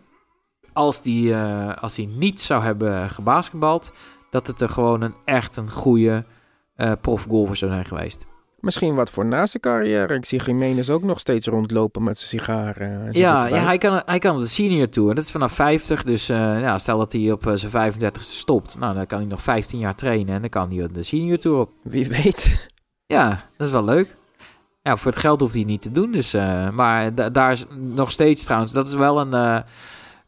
Speaker 3: als die, eh, als hij niet zou hebben gebasketbald, dat het er gewoon een echt een goede eh profgolfer zou zijn geweest.
Speaker 1: Misschien wat voor na zijn carrière. Ik zie Jiménez ook nog steeds rondlopen met zijn sigaar. zit
Speaker 3: Ja, ja hij, kan, hij kan op de senior tour. Dat is vanaf 50. Dus eh, ja, stel dat hij op eh, zijn 35ste stopt. Nou, dan kan hij nog 15 jaar trainen. En dan kan hij op de senior tour op.
Speaker 1: Wie weet.
Speaker 3: Ja, dat is wel leuk. Ja, voor het geld hoeft hij niet te doen. Dus, eh, maar da- daar is nog steeds trouwens. Dat is wel een,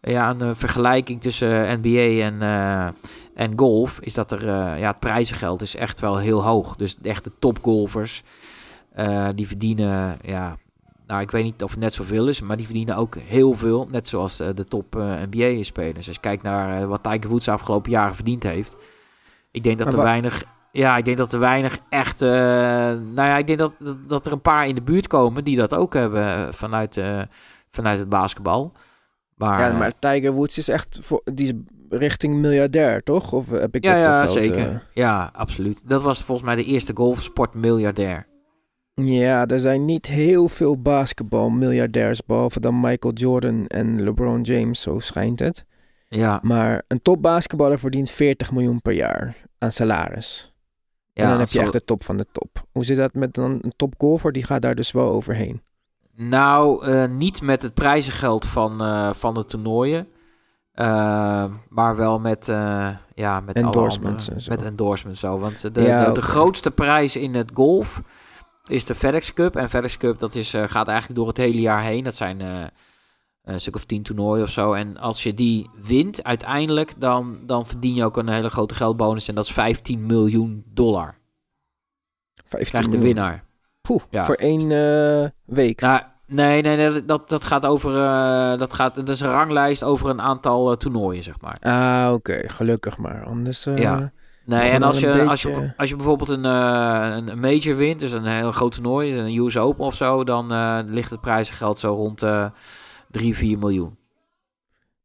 Speaker 3: ja, een vergelijking tussen NBA en, en golf. Is dat er eh, ja, het prijzengeld is echt wel heel hoog. Dus echt de topgolfers. eh die verdienen. Ja, nou, ik weet niet of het net zoveel is. Maar die verdienen ook heel veel. Net zoals eh, de top NBA-spelers. Als je kijkt naar wat Tiger Woods de afgelopen jaren verdiend heeft. Ik denk dat
Speaker 1: Maar
Speaker 3: er weinig ja, ik denk dat er weinig echt. nou ja, ik denk dat, dat, er een paar in de buurt komen die dat ook hebben vanuit, vanuit het basketbal. Maar,
Speaker 1: Ja, maar Tiger Woods is echt voor, die is richting miljardair, toch? Of heb ik
Speaker 3: ja,
Speaker 1: dat
Speaker 3: ja zeker.
Speaker 1: eh?
Speaker 3: Ja, absoluut. Dat was volgens mij de eerste golfsportmiljardair.
Speaker 1: Ja, er zijn niet heel veel basketbalmiljardairs, behalve dan Michael Jordan en LeBron James, zo schijnt het.
Speaker 3: Ja,
Speaker 1: Maar een topbasketballer verdient 40 miljoen per jaar aan salaris.
Speaker 3: ja
Speaker 1: en dan heb je echt de top van de top. Hoe zit dat met dan een topgolfer? Die gaat daar dus wel overheen.
Speaker 3: Nou, eh, niet met het prijzengeld van, eh, van de toernooien. Eh, maar wel met, eh, ja, met
Speaker 1: Endorsements
Speaker 3: andere-. Met endorsements zo. Want de,
Speaker 1: Ja,
Speaker 3: de, de grootste prijs in het golf is de FedEx Cup. En FedEx Cup dat is, eh, gaat eigenlijk door het hele jaar heen. Dat zijn eh, een stuk of tien toernooien of zo. En als je die wint uiteindelijk, dan, dan verdien je ook een hele grote geldbonus. En dat is 15 miljoen dollar.
Speaker 1: 15
Speaker 3: Krijgt de
Speaker 1: miljoen.
Speaker 3: winnaar.
Speaker 1: Poeh,
Speaker 3: Ja.
Speaker 1: voor één week.
Speaker 3: Nou, nee, nee, nee dat, dat gaat over. eh, dat, gaat, dat is een ranglijst over een aantal eh, toernooien, zeg maar.
Speaker 1: Ah, oké. Gelukkig maar. Anders... eh,
Speaker 3: Ja. Nee, en als je, als, je, als je bijvoorbeeld een, een major wint, dus een heel groot toernooi, een US Open of zo, dan ligt het prijzengeld zo rond eh 3, 4 miljoen.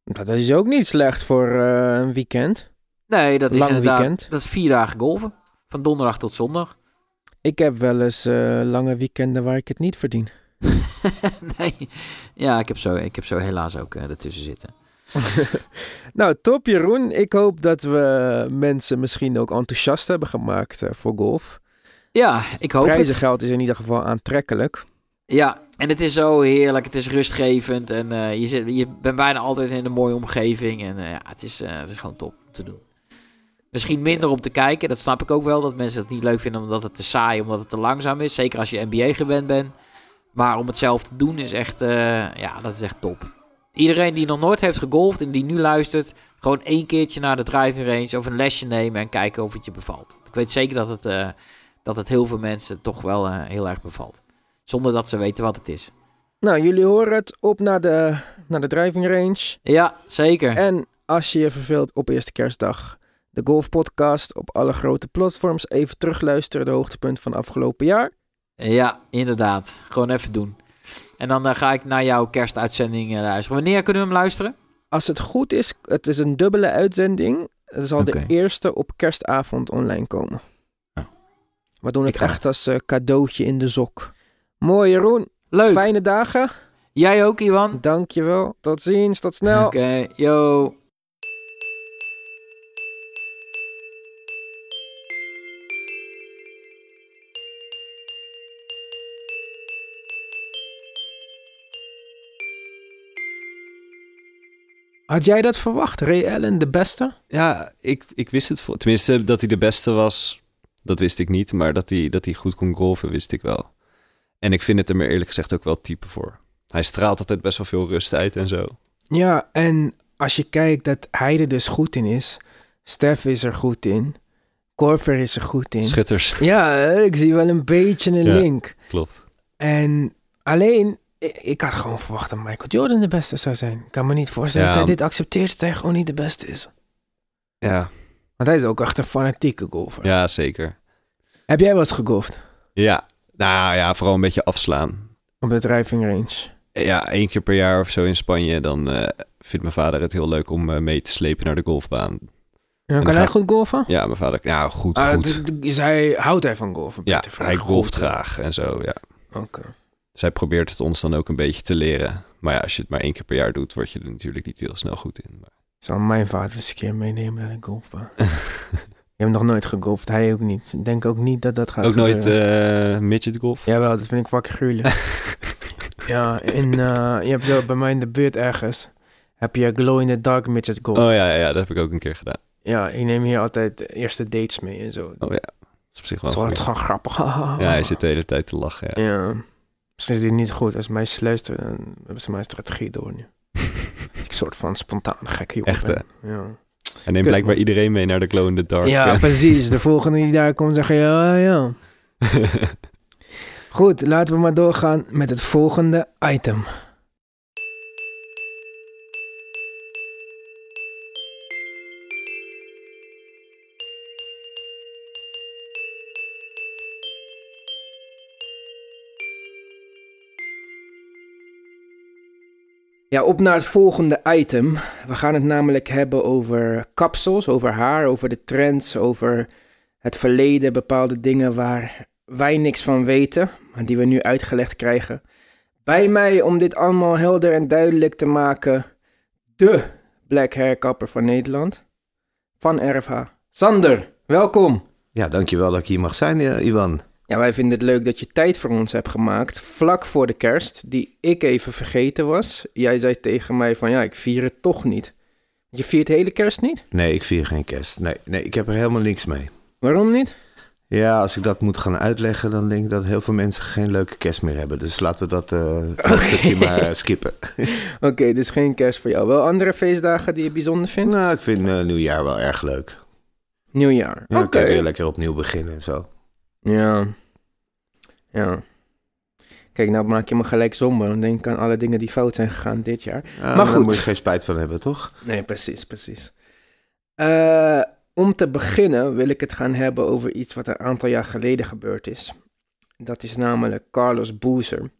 Speaker 1: Dat is ook niet slecht voor een weekend.
Speaker 3: Nee, dat is
Speaker 1: Lang
Speaker 3: inderdaad.
Speaker 1: weekend.
Speaker 3: Dat is vier dagen golven. Van donderdag tot zondag.
Speaker 1: Ik heb wel eens lange weekenden waar ik het niet verdien.
Speaker 3: nee. Ja, ik heb zo, ik heb zo helaas ook eh, ertussen zitten.
Speaker 1: nou, top Jeroen. Ik hoop dat we mensen misschien ook enthousiast hebben gemaakt eh, voor golf.
Speaker 3: Ja, ik hoop het.
Speaker 1: Prijzengeld is in ieder geval aantrekkelijk.
Speaker 3: Ja, en het is zo heerlijk. Het is rustgevend. En eh, je, zit, je bent bijna altijd in een mooie omgeving. En ja, het is, het is gewoon top om te doen. Misschien minder om te kijken. Dat snap ik ook wel. Dat mensen het niet leuk vinden omdat het te saai, omdat het te langzaam is. Zeker als je NBA gewend bent. Maar om het zelf te doen is echt, eh, ja, dat is echt top. Iedereen die nog nooit heeft gegolfd en die nu luistert, gewoon één keertje naar de driving range of een lesje nemen en kijken of het je bevalt. Ik weet zeker dat het, eh, dat het heel veel mensen toch wel eh, heel erg bevalt. Zonder dat ze weten wat het is.
Speaker 1: Nou, jullie horen het. Op naar de, naar de driving range.
Speaker 3: Ja, zeker.
Speaker 1: En als je je verveelt op eerste kerstdag, de Golf Podcast op alle grote platforms. Even terugluisteren, de hoogtepunt van afgelopen jaar.
Speaker 3: Ja, inderdaad. Gewoon even doen. En dan eh, ga ik naar jouw kerstuitzending eh, luisteren. Wanneer kunnen we hem luisteren?
Speaker 1: Als het goed is, het is een dubbele uitzending. Er zal de eerste op kerstavond online komen.
Speaker 3: Oh.
Speaker 1: We doen het echt als eh, cadeautje in de sok. Mooi Jeroen,
Speaker 3: Leuk.
Speaker 1: fijne dagen.
Speaker 3: Jij ook, Iwan?
Speaker 1: Dankjewel. Tot ziens, tot snel.
Speaker 3: Oké, yo.
Speaker 1: Had jij dat verwacht? Ray Allen, de beste?
Speaker 2: Ja, ik, ik wist het voor. Tenminste, dat hij de beste was, dat wist ik niet. Maar dat hij, dat hij goed kon golven, wist ik wel. En ik vind het er maar eerlijk gezegd ook wel type voor. Hij straalt altijd best wel veel rust uit en zo.
Speaker 1: Ja, en als je kijkt dat hij er dus goed in is. Stef is er goed in. Corver is er goed in.
Speaker 2: Schutters,
Speaker 1: Ja, ik zie wel een beetje een
Speaker 2: Ja.
Speaker 1: link.
Speaker 2: klopt.
Speaker 1: En alleen, ik, had gewoon verwacht dat Michael Jordan de beste zou zijn. Ik kan me niet voorstellen
Speaker 2: Ja.
Speaker 1: dat hij dit accepteert dat hij gewoon niet de beste is.
Speaker 2: Ja,
Speaker 1: Want hij is ook echt een fanatieke golfer.
Speaker 2: ja zeker.
Speaker 1: Heb jij wel eens gegolfd
Speaker 2: Ja, nou ja, vooral een beetje afslaan.
Speaker 1: op de driving range?
Speaker 2: Ja, één keer per jaar of zo in Spanje. Dan eh, vindt mijn vader het heel leuk om eh, mee te slepen naar de golfbaan.
Speaker 1: Ja, kan hij
Speaker 2: gaat-
Speaker 1: goed golfen?
Speaker 2: Ja, mijn vader... Ja, goed,
Speaker 1: Ah,
Speaker 2: goed.
Speaker 1: d- d- is hij, houdt hij van golfen?
Speaker 2: Ja, hij golft graag en zo, ja.
Speaker 1: Oké.
Speaker 2: Zij probeert het ons dan ook een beetje te leren. Maar ja, als je het maar één keer per jaar doet, word je er natuurlijk niet heel snel goed in. Maar...
Speaker 1: Ik zal mijn vader eens een keer meenemen naar de golfbaan. Je hebt nog nooit gegolfd, hij ook niet. Ik denk ook niet dat dat gaat
Speaker 2: ook nooit eh midget golf?
Speaker 1: Jawel, dat vind ik fucking gruwelijk. ja, in, eh, je hebt zo bij mij in de buurt ergens... heb je glow in the dark midget golf.
Speaker 2: Oh ja, ja, ja, dat heb ik ook een keer gedaan.
Speaker 1: Ja, ik neem hier altijd eerste dates mee en zo.
Speaker 2: Oh ja, dat is op zich wel
Speaker 1: het is gewoon grappig.
Speaker 2: Ja, hij zit de hele tijd te lachen, ja.
Speaker 1: Ja. Misschien is dit niet goed. Als meisjes luisteren, dan hebben ze mijn strategie door nu. ik soort van spontane gekke jongen
Speaker 2: Echt.
Speaker 1: Ja.
Speaker 2: Neemt
Speaker 1: Kut,
Speaker 2: blijkbaar
Speaker 1: man.
Speaker 2: iedereen mee naar de Glow in the Dark.
Speaker 1: ja, precies. De volgende die daar komt zeggen, ja, ja. Goed, laten we maar doorgaan met het volgende item. Ja, op naar het volgende item. We gaan het namelijk hebben over kapsels, over haar, over de trends, over het verleden, bepaalde dingen waar wij niks van weten, maar die we nu uitgelegd krijgen. Bij mij, om dit allemaal helder en duidelijk te maken, de black hair kapper van Nederland, van RFH. Sander, welkom.
Speaker 4: Ja, dankjewel dat ik hier mag zijn, eh, Iwan.
Speaker 1: Ja, wij vinden het leuk dat je tijd voor ons hebt gemaakt, vlak voor de kerst, die ik even vergeten was. Jij zei tegen mij van, ja, ik vier het toch niet. Je viert de hele kerst niet?
Speaker 4: Nee, ik vier geen kerst. Nee, nee, ik heb er helemaal niks mee.
Speaker 1: Waarom niet?
Speaker 4: Ja, als ik dat moet gaan uitleggen, dan denk ik dat heel veel mensen geen leuke kerst meer hebben. Dus laten we dat een stukje maar eh, skippen.
Speaker 1: Oké, dus geen kerst voor jou. Wel andere feestdagen die je bijzonder vindt?
Speaker 4: nou, ik vind eh, nieuwjaar wel erg leuk.
Speaker 1: Nieuwjaar.
Speaker 4: Ja, dan
Speaker 1: Oké.
Speaker 4: je weer lekker opnieuw beginnen en zo.
Speaker 1: Ja. Ja. Kijk, nou maak je me gelijk somber. Dan denk ik aan alle dingen die fout zijn gegaan dit jaar.
Speaker 4: Ja,
Speaker 1: Maar
Speaker 4: Daar
Speaker 1: goed.
Speaker 4: moet je geen spijt van hebben, toch?
Speaker 1: Nee, precies, precies. Eh, om te beginnen wil ik het gaan hebben over iets wat een aantal jaar geleden gebeurd is. Dat is namelijk Carlos Boozer.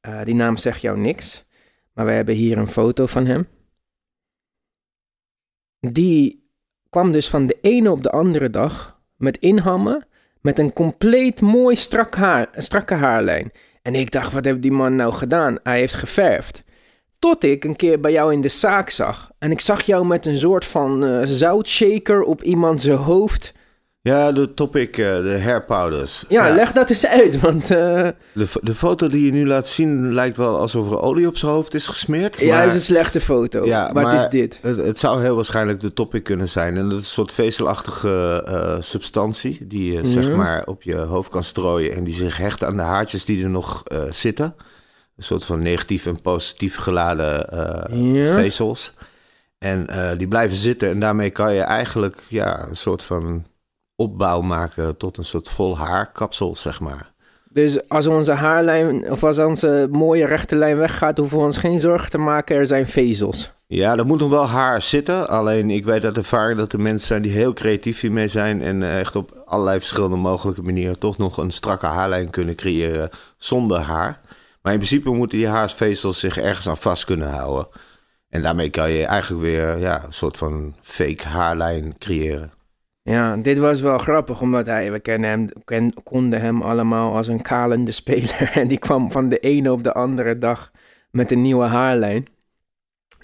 Speaker 1: Eh, die naam zegt jou niks, maar we hebben hier een foto van hem. Die kwam dus van de ene op de andere dag met inhammen met een compleet mooi strak haar, strakke haarlijn. En ik dacht, wat heeft die man nou gedaan? Hij heeft geverfd. Tot ik een keer bij jou in de zaak zag. En ik zag jou met een soort van eh, zoutshaker op iemand zijn hoofd.
Speaker 4: Ja, de topic, eh, de hair powders.
Speaker 1: Ja, leg dat eens uit, want eh,
Speaker 4: De, de foto die je nu laat zien lijkt wel alsof er olie op zijn hoofd is gesmeerd.
Speaker 1: ja,
Speaker 4: maar-
Speaker 1: het is een slechte foto.
Speaker 4: Ja, maar-
Speaker 1: is dit?
Speaker 4: Het, het zou heel waarschijnlijk de topic kunnen zijn. En dat is een soort vezelachtige eh, substantie die je zeg
Speaker 1: Ja.
Speaker 4: maar op je hoofd kan strooien en die zich hecht aan de haartjes die er nog zitten. Een soort van negatief en positief geladen
Speaker 1: Ja.
Speaker 4: vezels. En die blijven zitten en daarmee kan je eigenlijk ja, een soort van opbouw maken tot een soort vol haarkapsel, zeg maar.
Speaker 1: Dus als onze haarlijn, of als onze mooie rechte lijn weggaat, hoeven we ons geen zorgen te maken. Er zijn vezels.
Speaker 4: Ja, er moet nog wel haar zitten. Alleen ik weet uit ervaring dat er mensen zijn die heel creatief hiermee zijn. En eh, echt op allerlei verschillende mogelijke manieren toch nog een strakke haarlijn kunnen creëren zonder haar. Maar in principe moeten die haarvezels zich ergens aan vast kunnen houden. En daarmee kan je eigenlijk weer ja, een soort van fake haarlijn creëren.
Speaker 1: Ja, dit was wel grappig, omdat hij, we kennen hem, ken, konden hem allemaal als een kalende speler. En die kwam van de ene op de andere dag met een nieuwe haarlijn.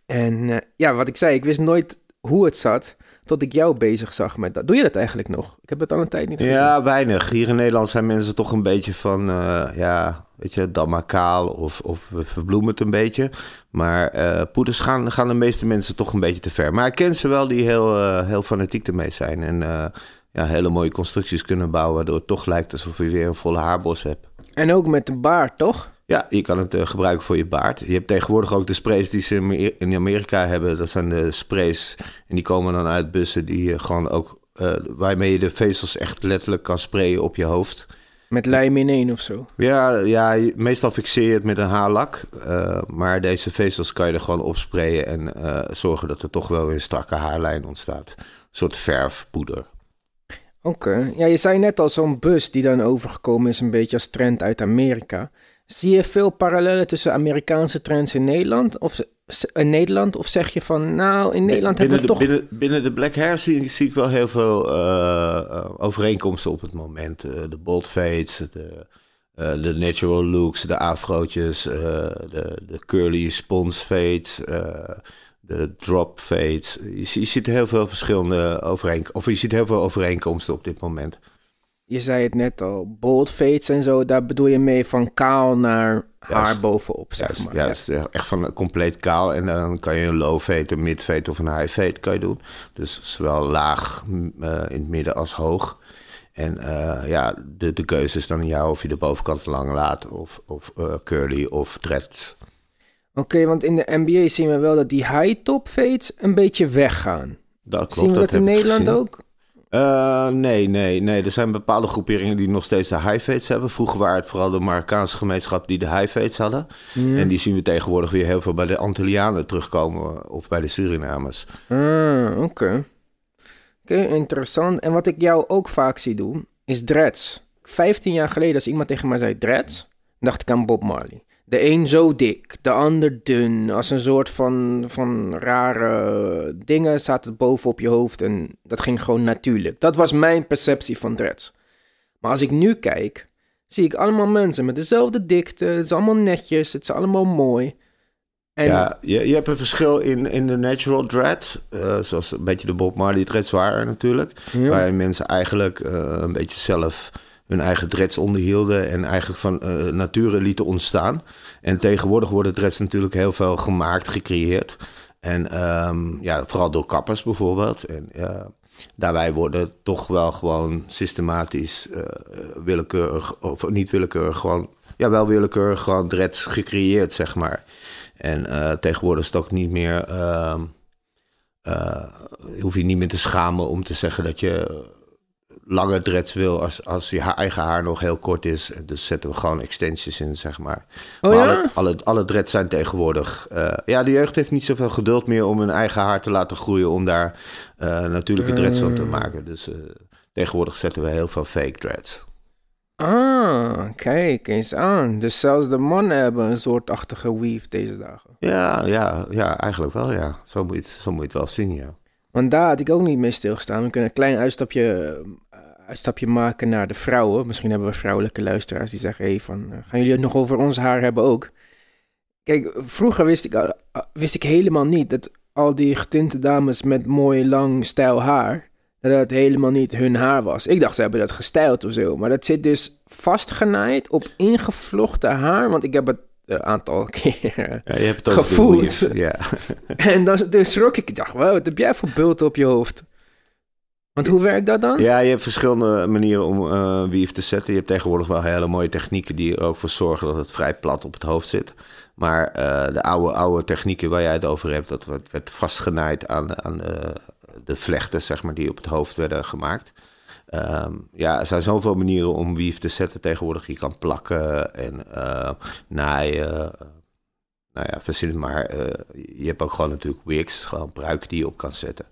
Speaker 1: En eh, ja, wat ik zei, ik wist nooit hoe het zat, tot ik jou bezig zag met dat. Doe je dat eigenlijk nog? Ik heb het al een tijd niet gezien.
Speaker 4: Ja, weinig. Hier in Nederland zijn mensen toch een beetje van, eh, ja, weet je, dan maar kaal of, of we verbloemen het een beetje. Maar eh, poeders gaan, gaan de meeste mensen toch een beetje te ver. Maar ik ken ze wel die heel, eh, heel fanatiek ermee zijn. En eh, ja, hele mooie constructies kunnen bouwen, waardoor het toch lijkt alsof je weer een volle haarbos hebt.
Speaker 1: En ook met de baard, toch?
Speaker 4: Ja, je kan het gebruiken voor je baard. Je hebt tegenwoordig ook de sprays die ze in Amer- in Amerika hebben. Dat zijn de sprays. En die komen dan uit bussen die gewoon ook... waarmee je de vezels echt letterlijk kan sprayen op je hoofd.
Speaker 1: Met lijm in één of zo.
Speaker 4: Ja, ja, meestal fixeer je het met een haarlak. eh, maar deze vezels kan je er gewoon opsprayen en eh, zorgen dat er toch wel weer een strakke haarlijn ontstaat. Een soort verfpoeder.
Speaker 1: Oké. Ja, je zei net al zo'n bus die dan overgekomen is, een beetje als trend uit Amerika. Zie je veel parallellen tussen Amerikaanse trends in Nederland? Of, in Nederland? Of zeg je van, nou, in Nederland
Speaker 4: binnen,
Speaker 1: hebben we
Speaker 4: de,
Speaker 1: toch...
Speaker 4: binnen, binnen de black hair zie, zie ik wel heel veel eh, eh, overeenkomsten op het moment. Eh, de bold fades, de, de natural looks, de afrootjes, de, de curly spons fades, de drop fades. Je, je ziet heel veel verschillende overeenkomsten. Of je ziet heel veel overeenkomsten op dit moment.
Speaker 1: Je zei het net al, bold fades en zo, daar bedoel je mee van kaal naar haar
Speaker 4: Juist.
Speaker 1: bovenop, zeg
Speaker 4: Juist,
Speaker 1: maar.
Speaker 4: juist, eh, echt van compleet kaal. En dan kan je een low fade, een mid fade of een high fade kan je doen. Dus zowel laag eh, in het midden als hoog. En eh, ja, de, de keuze is dan aan jou of je de bovenkant lang laat of, of eh, curly of dreads.
Speaker 1: Oké, want in de NBA zien we wel dat die high top fades een beetje weggaan.
Speaker 4: Dat klopt,
Speaker 1: zien we dat, in Nederland ook?
Speaker 4: Eh, nee, nee, nee. Er zijn bepaalde groeperingen die nog steeds de high fades hebben. Vroeger waren het vooral de Marokkaanse gemeenschap die de high fades hadden.
Speaker 1: Ja.
Speaker 4: En die zien we tegenwoordig weer heel veel bij de Antillianen terugkomen of bij de Surinamers.
Speaker 1: Ah, oké. Oké, interessant. En wat ik jou ook vaak zie doen, is dreads. 15 jaar geleden, als iemand tegen mij zei dreads, dacht ik aan Bob Marley. De een zo dik, de ander dun. Als een soort van, van rare dingen zat het bovenop je hoofd en dat ging gewoon natuurlijk. Dat was mijn perceptie van dreads. Maar als ik nu kijk, zie ik allemaal mensen met dezelfde dikte. Het is allemaal netjes, het is allemaal mooi. En
Speaker 4: Ja, je, je hebt een verschil in, in de natural dread. eh, zoals een beetje de Bob Marley dreads waren natuurlijk.
Speaker 1: Ja.
Speaker 4: Waarin mensen eigenlijk eh, een beetje zelf hun eigen dreads onderhielden. En eigenlijk van eh nature lieten ontstaan. En tegenwoordig worden dreads natuurlijk heel veel gemaakt, gecreëerd. En ehm, ja, vooral door kappers bijvoorbeeld. En daarbij worden toch wel gewoon systematisch eh, willekeurig, of niet willekeurig, gewoon, ja, wel willekeurig gewoon dreads gecreëerd, zeg maar. En eh, tegenwoordig is het ook niet meer. eh, hoef je niet meer te schamen om te zeggen dat je lange dreads wil als, als je haar eigen haar nog heel kort is. Dus zetten we gewoon extensions in, zeg maar.
Speaker 1: Oh
Speaker 4: maar
Speaker 1: ja?
Speaker 4: alle, alle, alle dreads zijn tegenwoordig. eh, ja, de jeugd heeft niet zoveel geduld meer om hun eigen haar te laten groeien. om daar eh, natuurlijke dreads van te maken. Dus eh, tegenwoordig zetten we heel veel fake dreads.
Speaker 1: Ah, kijk eens aan. Dus zelfs de mannen hebben een soortachtige weave deze dagen.
Speaker 4: Ja, ja, ja, eigenlijk wel, ja. Zo moet je het, zo moet je het wel zien, ja.
Speaker 1: Want daar had ik ook niet mee stilgestaan. We kunnen een klein uitstapje, eh, uitstapje maken naar de vrouwen. Misschien hebben we vrouwelijke luisteraars die zeggen... Hey, van, eh, gaan jullie het nog over ons haar hebben ook? Kijk, vroeger wist ik, ah, wist ik helemaal niet... dat al die getinte dames met mooi lang stijl haar... dat dat helemaal niet hun haar was. Ik dacht, ze hebben dat gestyled of zo. Maar dat zit dus vastgenaaid op ingevlochten haar. Want ik heb het een aantal keer...
Speaker 4: ja je hebt het
Speaker 1: Gevoeld.
Speaker 4: Ja.
Speaker 1: En dan, toen schrok ik. Ik dacht, wow, wat heb jij voor bulten op je hoofd? Want hoe werkt dat dan?
Speaker 4: Ja, je hebt verschillende manieren om eh weave te zetten. Je hebt tegenwoordig wel hele mooie technieken die er ook voor zorgen dat het vrij plat op het hoofd zit. Maar eh, de oude, oude technieken waar jij het over hebt, dat werd, vastgenaaid aan, aan de, vlechten, zeg maar, die op het hoofd werden gemaakt. Ehm, ja, er zijn zoveel manieren om weave te zetten tegenwoordig. Je kan plakken en eh, naaien. nou ja, verzin maar. je hebt ook gewoon natuurlijk wigs, gewoon pruiken die je op kan zetten.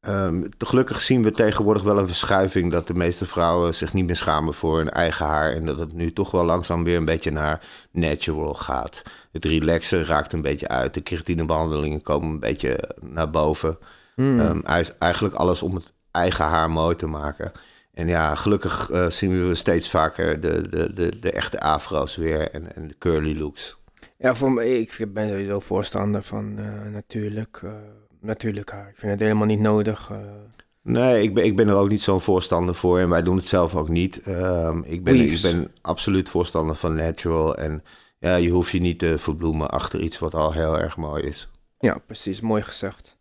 Speaker 4: Ehm, gelukkig zien we tegenwoordig wel een verschuiving dat de meeste vrouwen zich niet meer schamen voor hun eigen haar. En dat het nu toch wel langzaam weer een beetje naar natural gaat. Het relaxen raakt een beetje uit. De keratinebehandelingen komen een beetje naar boven.
Speaker 1: Hmm.
Speaker 4: Ehm, eigenlijk alles om het eigen haar mooi te maken. En ja, gelukkig eh, zien we steeds vaker de, de, de, de echte afro's weer en, en de curly looks.
Speaker 1: Ja, voor mij, ik ben sowieso voorstander van eh, natuurlijk, eh, natuurlijk haar. Ik vind het helemaal niet nodig. eh.
Speaker 4: Nee, ik ben, ik ben er ook niet zo'n voorstander voor. En wij doen het zelf ook niet. Ehm, ik, ben, ik ben absoluut voorstander van natural. En ja, je hoeft je niet te verbloemen achter iets wat al heel erg mooi is.
Speaker 1: Ja, precies, mooi gezegd.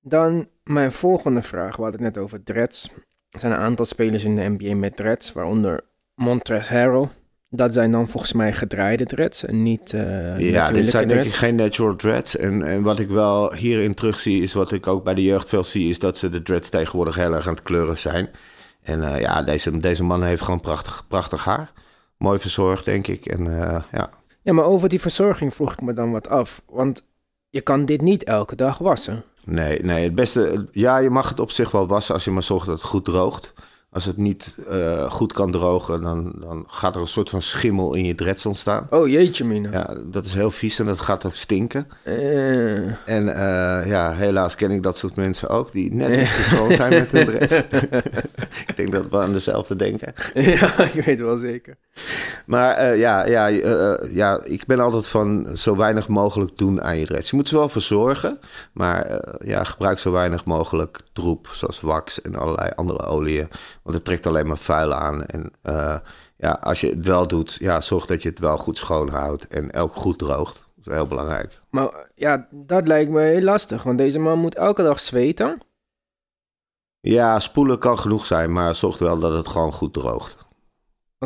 Speaker 1: Dan mijn volgende vraag, we hadden het net over dreads. Er zijn een aantal spelers in de NBA met dreads, waaronder Montrezl Harrell. Dat zijn dan volgens mij gedraaide dreads en niet eh
Speaker 4: ja, dit zijn denk ik geen natural dreads. En, en wat ik wel hierin terugzie, is wat ik ook bij de jeugd veel zie, is dat ze de dreads tegenwoordig heel erg aan het kleuren zijn. En eh, ja, deze, deze man heeft gewoon prachtig, prachtig haar. Mooi verzorgd, denk ik. En eh, ja,
Speaker 1: Ja, maar over die verzorging vroeg ik me dan wat af. Want je kan dit niet elke dag wassen.
Speaker 4: nee, nee, het beste... Ja, je mag het op zich wel wassen als je maar zorgt dat het goed droogt. Als het niet eh, goed kan drogen, dan, dan gaat er een soort van schimmel in je dreads ontstaan.
Speaker 1: Oh jeetje mina.
Speaker 4: Ja, dat is heel vies en dat gaat ook stinken.
Speaker 1: Eh,
Speaker 4: En eh, ja, helaas ken ik dat soort mensen ook, die net niet zo schoon zijn met hun dreads. ik denk dat we aan dezelfde denken.
Speaker 1: ja, ik weet wel zeker.
Speaker 4: Maar ja, ja, ja, ik ben altijd van zo weinig mogelijk doen aan je dreads. Je moet ze wel verzorgen, maar ja, gebruik zo weinig mogelijk troep, zoals wax en allerlei andere oliën. Want het trekt alleen maar vuil aan. En eh, ja, als je het wel doet, ja, zorg dat je het wel goed schoon houdt en ook goed droogt. Dat is heel belangrijk.
Speaker 1: Maar ja, dat lijkt me heel lastig. Want deze man moet elke dag zweten.
Speaker 4: Ja, spoelen kan genoeg zijn, maar zorg wel dat het gewoon goed droogt.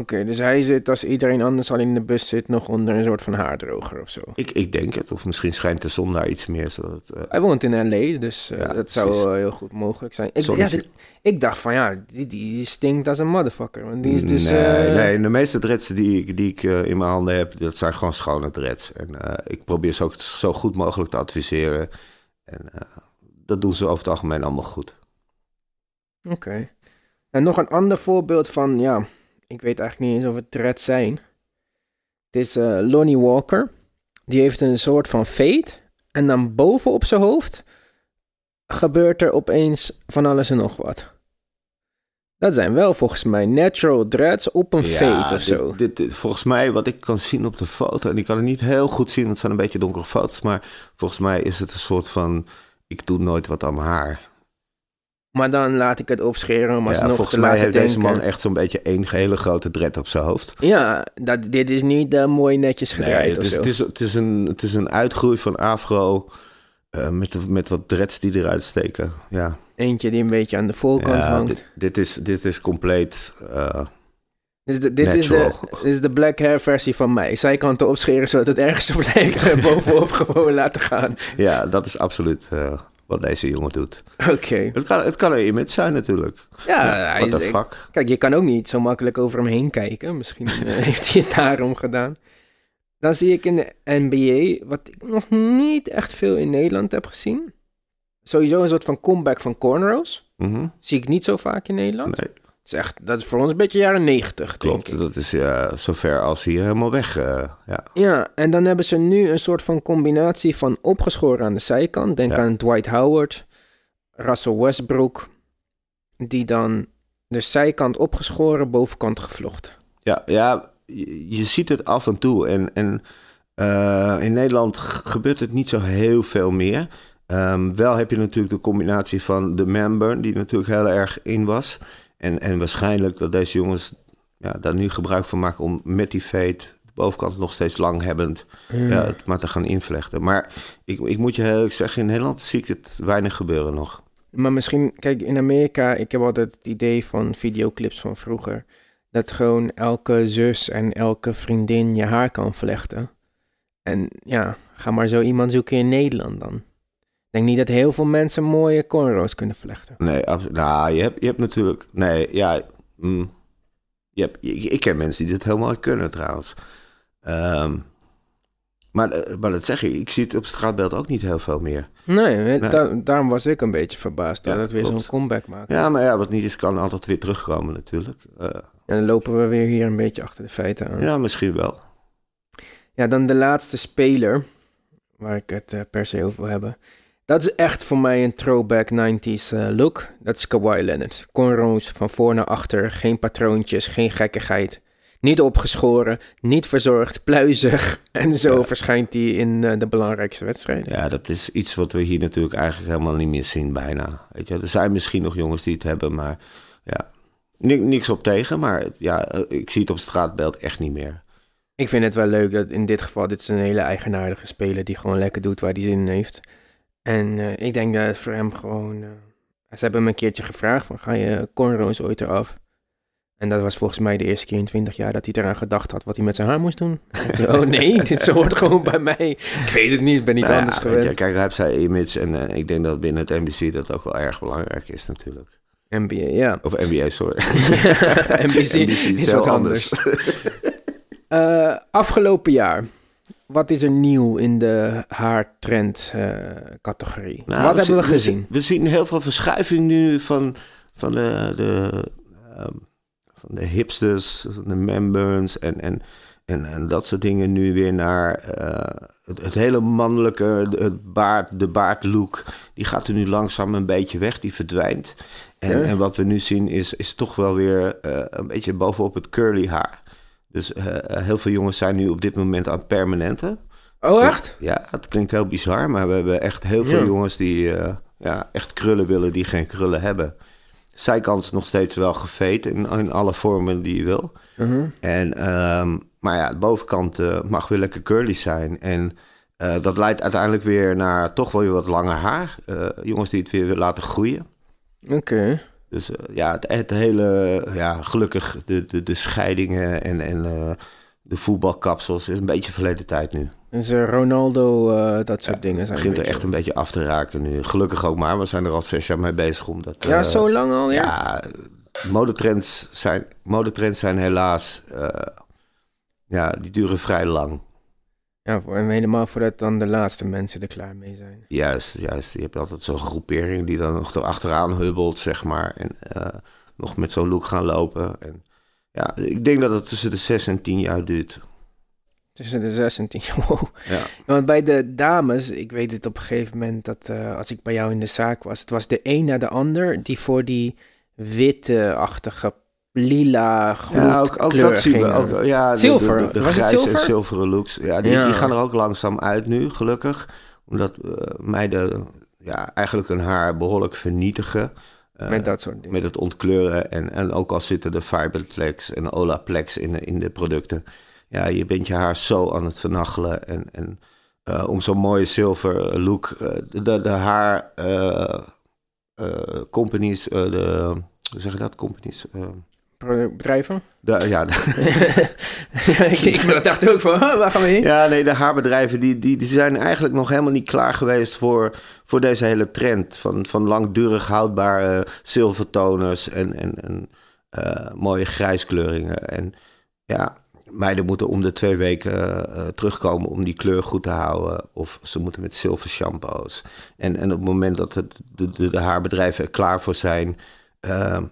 Speaker 1: Oké, dus hij zit als iedereen anders al in de bus zit nog onder een soort van haardroger of zo.
Speaker 4: Ik, ik denk het, of misschien schijnt de zon daar iets meer, zodat eh,
Speaker 1: Hij woont in L.A., dus eh,
Speaker 4: Ja,
Speaker 1: dat zou heel goed mogelijk zijn. Ik, ja, dit- ik dacht van ja, die, die stinkt als een motherfucker. Want die is dus...
Speaker 4: nee,
Speaker 1: eh,
Speaker 4: nee, de meeste dreads die ik, die ik in mijn handen heb, dat zijn gewoon schone dreads. En ik probeer ze ook zo goed mogelijk te adviseren. En dat doen ze over het algemeen allemaal goed.
Speaker 1: Oké. En nog een ander voorbeeld van, ja, ik weet eigenlijk niet eens of het dreads zijn. Het is eh, Lonnie Walker. Die heeft een soort van fade. En dan boven op zijn hoofd gebeurt er opeens van alles en nog wat. Dat zijn wel volgens mij natural dreads op een fade of zo.
Speaker 4: Dit, dit, dit- volgens mij, wat ik kan zien op de foto, en ik kan het niet heel goed zien, want het zijn een beetje donkere foto's, maar volgens mij is het een soort van, ik doe nooit wat aan mijn haar.
Speaker 1: Maar dan laat ik het opscheren om
Speaker 4: Ja,
Speaker 1: alsnog
Speaker 4: volgens
Speaker 1: te
Speaker 4: mij
Speaker 1: laten
Speaker 4: heeft
Speaker 1: denken.
Speaker 4: deze man echt zo'n beetje één hele grote dread op zijn hoofd.
Speaker 1: Ja, dat, dit is niet eh, mooi netjes gedraaid
Speaker 4: Nee, het is, het, is, het, is een, het is een uitgroei van afro eh, met, met wat dreads die eruit steken. Ja,
Speaker 1: Eentje die een beetje aan de voorkant
Speaker 4: ja
Speaker 1: hangt.
Speaker 4: dit, dit, is, dit is compleet. eh,
Speaker 1: Dit, is de, dit, is de,
Speaker 4: Natural.
Speaker 1: dit is de black hair versie van mij. Zijkanten opscheren zodat het ergens op lijkt en bovenop gewoon laten gaan.
Speaker 4: ja, dat is absoluut wat deze jongen doet.
Speaker 1: Oké.
Speaker 4: Het kan, het kan een image zijn natuurlijk.
Speaker 1: Ja, hij
Speaker 4: what
Speaker 1: is,
Speaker 4: the fuck.
Speaker 1: kijk, je kan ook niet zo makkelijk over hem heen kijken. Misschien eh, heeft hij het daarom gedaan. Dan zie ik in de NBA, wat ik nog niet echt veel in Nederland heb gezien. Sowieso een soort van comeback van cornrows.
Speaker 4: Mhm.
Speaker 1: Zie ik niet zo vaak in Nederland.
Speaker 4: Nee,
Speaker 1: is echt, dat is voor ons een beetje jaren negentig, ik.
Speaker 4: klopt. Dat is ja, zover als hier helemaal weg. eh, ja.
Speaker 1: Ja, en dan hebben ze nu een soort van combinatie van opgeschoren aan de zijkant. Denk
Speaker 4: Ja.
Speaker 1: aan Dwight Howard, Russell Westbrook. Die dan de zijkant opgeschoren, bovenkant gevlochten.
Speaker 4: Ja, ja je, je ziet het af en toe. En, en eh, in Nederland gebeurt het niet zo heel veel meer. Ehm, wel heb je natuurlijk de combinatie van de member, die natuurlijk heel erg in was. En, en waarschijnlijk dat deze jongens ja, daar nu gebruik van maken om met die fade, de bovenkant nog steeds lang hebbend, ja, het maar te gaan invlechten. Maar ik, ik moet je heel eerlijk zeggen, in Nederland zie ik het weinig gebeuren nog.
Speaker 1: Maar misschien, kijk, in Amerika, ik heb altijd het idee van videoclips van vroeger. Dat gewoon elke zus en elke vriendin je haar kan vlechten. En ja, ga maar zo iemand zoeken in Nederland dan. Ik denk niet dat heel veel mensen mooie cornrows kunnen vlechten.
Speaker 4: Nee, abs- nou, je hebt, je hebt natuurlijk. Nee, ja. mm, je hebt, ik, ik ken mensen die dit helemaal kunnen trouwens. Ehm, maar, eh, maar dat zeg ik, ik zie het op straatbeeld ook niet heel veel meer.
Speaker 1: Nee,
Speaker 4: Nee.
Speaker 1: da- daarom was ik een beetje verbaasd dat
Speaker 4: Ja,
Speaker 1: het weer zo'n comeback maakt.
Speaker 4: Ja, maar ja, wat niet is, kan altijd weer terugkomen natuurlijk. Eh,
Speaker 1: En dan lopen we weer hier een beetje achter de feiten aan. Ja,
Speaker 4: ja, misschien wel.
Speaker 1: dan de laatste speler, waar ik het eh, per se over wil hebben. Dat is echt voor mij een throwback 90s eh, look. Dat is Kawhi Leonard. Cornrows van voor naar achter, geen patroontjes, geen gekkigheid. Niet opgeschoren, niet verzorgd, pluizig. En zo
Speaker 4: Ja.
Speaker 1: verschijnt hij in eh, de belangrijkste wedstrijden.
Speaker 4: Ja, dat is iets wat we hier natuurlijk eigenlijk helemaal niet meer zien bijna. Weet je, er zijn misschien nog jongens die het hebben, maar ja, ni- niks op tegen. Maar ja, eh, ik zie het op straatbeeld echt niet meer.
Speaker 1: Ik vind het wel leuk dat in dit geval, dit is een hele eigenaardige speler die gewoon lekker doet waar hij zin in heeft. En eh, ik denk dat het voor hem gewoon... eh, ze hebben hem een keertje gevraagd van, ga je cornrows ooit eraf? En dat was volgens mij de eerste keer in 20 jaar dat hij eraan gedacht had wat hij met zijn haar moest doen. Oh nee, dit hoort gewoon bij mij. Ik weet het niet, ik ben niet
Speaker 4: Nou ja,
Speaker 1: anders
Speaker 4: weet
Speaker 1: gewend.
Speaker 4: je, kijk, hij heeft zijn image en eh, ik denk dat binnen het NBC dat ook wel erg belangrijk is natuurlijk.
Speaker 1: NBA, ja.
Speaker 4: Of NBA, sorry.
Speaker 1: NBC, is wat anders. Afgelopen jaar, wat is er nieuw in de haartrend-categorie?
Speaker 4: Nou,
Speaker 1: wat hebben we
Speaker 4: zien-
Speaker 1: gezien?
Speaker 4: zien- We zien heel veel verschuiving nu van, van de, de, ehm, van de hipsters, de memburns en, en, en, en dat soort dingen nu weer naar eh, het, het hele mannelijke, de, het baard, de baardlook. Die gaat er nu langzaam een beetje weg, die verdwijnt. En,
Speaker 1: Ja.
Speaker 4: en wat we nu zien is, is toch wel weer eh, een beetje bovenop het curly haar. Dus eh, eh, heel veel jongens zijn nu op dit moment aan permanente.
Speaker 1: Oh, echt?
Speaker 4: Ja, het klinkt heel bizar, maar we hebben echt heel veel
Speaker 1: Ja.
Speaker 4: jongens die eh, ja, echt krullen willen die geen krullen hebben. Zijkant is nog steeds wel geveet in, in alle vormen die je wil.
Speaker 1: Mhm.
Speaker 4: En, ehm, maar ja, de bovenkant mag weer lekker curly zijn. En dat leidt uiteindelijk weer naar toch wel weer wat langer haar. Jongens die het weer willen laten groeien.
Speaker 1: Oké.
Speaker 4: Dus eh, ja, het, het hele, ja, gelukkig de, de, de scheidingen en, en eh, de voetbalkapsels is een beetje verleden tijd nu.
Speaker 1: Dus eh, Ronaldo, dat soort dingen zijn
Speaker 4: begint er echt een beetje af te raken nu. Gelukkig ook maar. We zijn er al zes jaar mee bezig om dat...
Speaker 1: Ja, zo lang al, ja?
Speaker 4: Ja, modetrends zijn, modetrends zijn helaas... ja, die duren vrij lang.
Speaker 1: Ja, voor, en helemaal voordat dan de laatste mensen er klaar mee zijn.
Speaker 4: Juist, juist. Je hebt altijd zo'n groepering die dan nog erachteraan hubbelt, zeg maar. En eh, nog met zo'n look gaan lopen. En ja, ik denk dat het tussen de zes en tien jaar duurt.
Speaker 1: Tussen de zes en tien. Wow.
Speaker 4: Ja.
Speaker 1: Want bij de dames, ik weet het op een gegeven moment dat eh, als ik bij jou in de zaak was, het was de een na de ander die voor die witte-achtige lila
Speaker 4: Ja, ook, ook dat zien we. Ook, ja,
Speaker 1: Zilver.
Speaker 4: De, de, grijze en
Speaker 1: zilver?
Speaker 4: zilveren looks. Ja, die,
Speaker 1: Ja.
Speaker 4: die gaan er ook langzaam uit nu, gelukkig. Omdat eh, meiden ja, eigenlijk hun haar behoorlijk vernietigen. eh,
Speaker 1: met dat soort dingen.
Speaker 4: met het ontkleuren. En, en ook al zitten de Fiberplex en Olaplex in, de- in de producten. Ja, je bent je haar zo aan het vernachelen. En, en eh, om zo'n mooie zilver look... de, de haar... companies, de, hoe zeg je dat? Companies... eh,
Speaker 1: Bedrijven?
Speaker 4: de, ja,
Speaker 1: ja, ik, ik dacht ook van, waar gaan we heen?
Speaker 4: Ja, nee, de haarbedrijven die, die, die zijn eigenlijk nog helemaal niet klaar geweest voor, voor deze hele trend. Van, van langdurig houdbare zilvertoners en, en, en eh, mooie grijskleuringen. En ja, meiden moeten om de twee weken eh, terugkomen om die kleur goed te houden. Of ze moeten met zilver shampoos. En, en op het moment dat het, de, de, de haarbedrijven er klaar voor zijn... eh,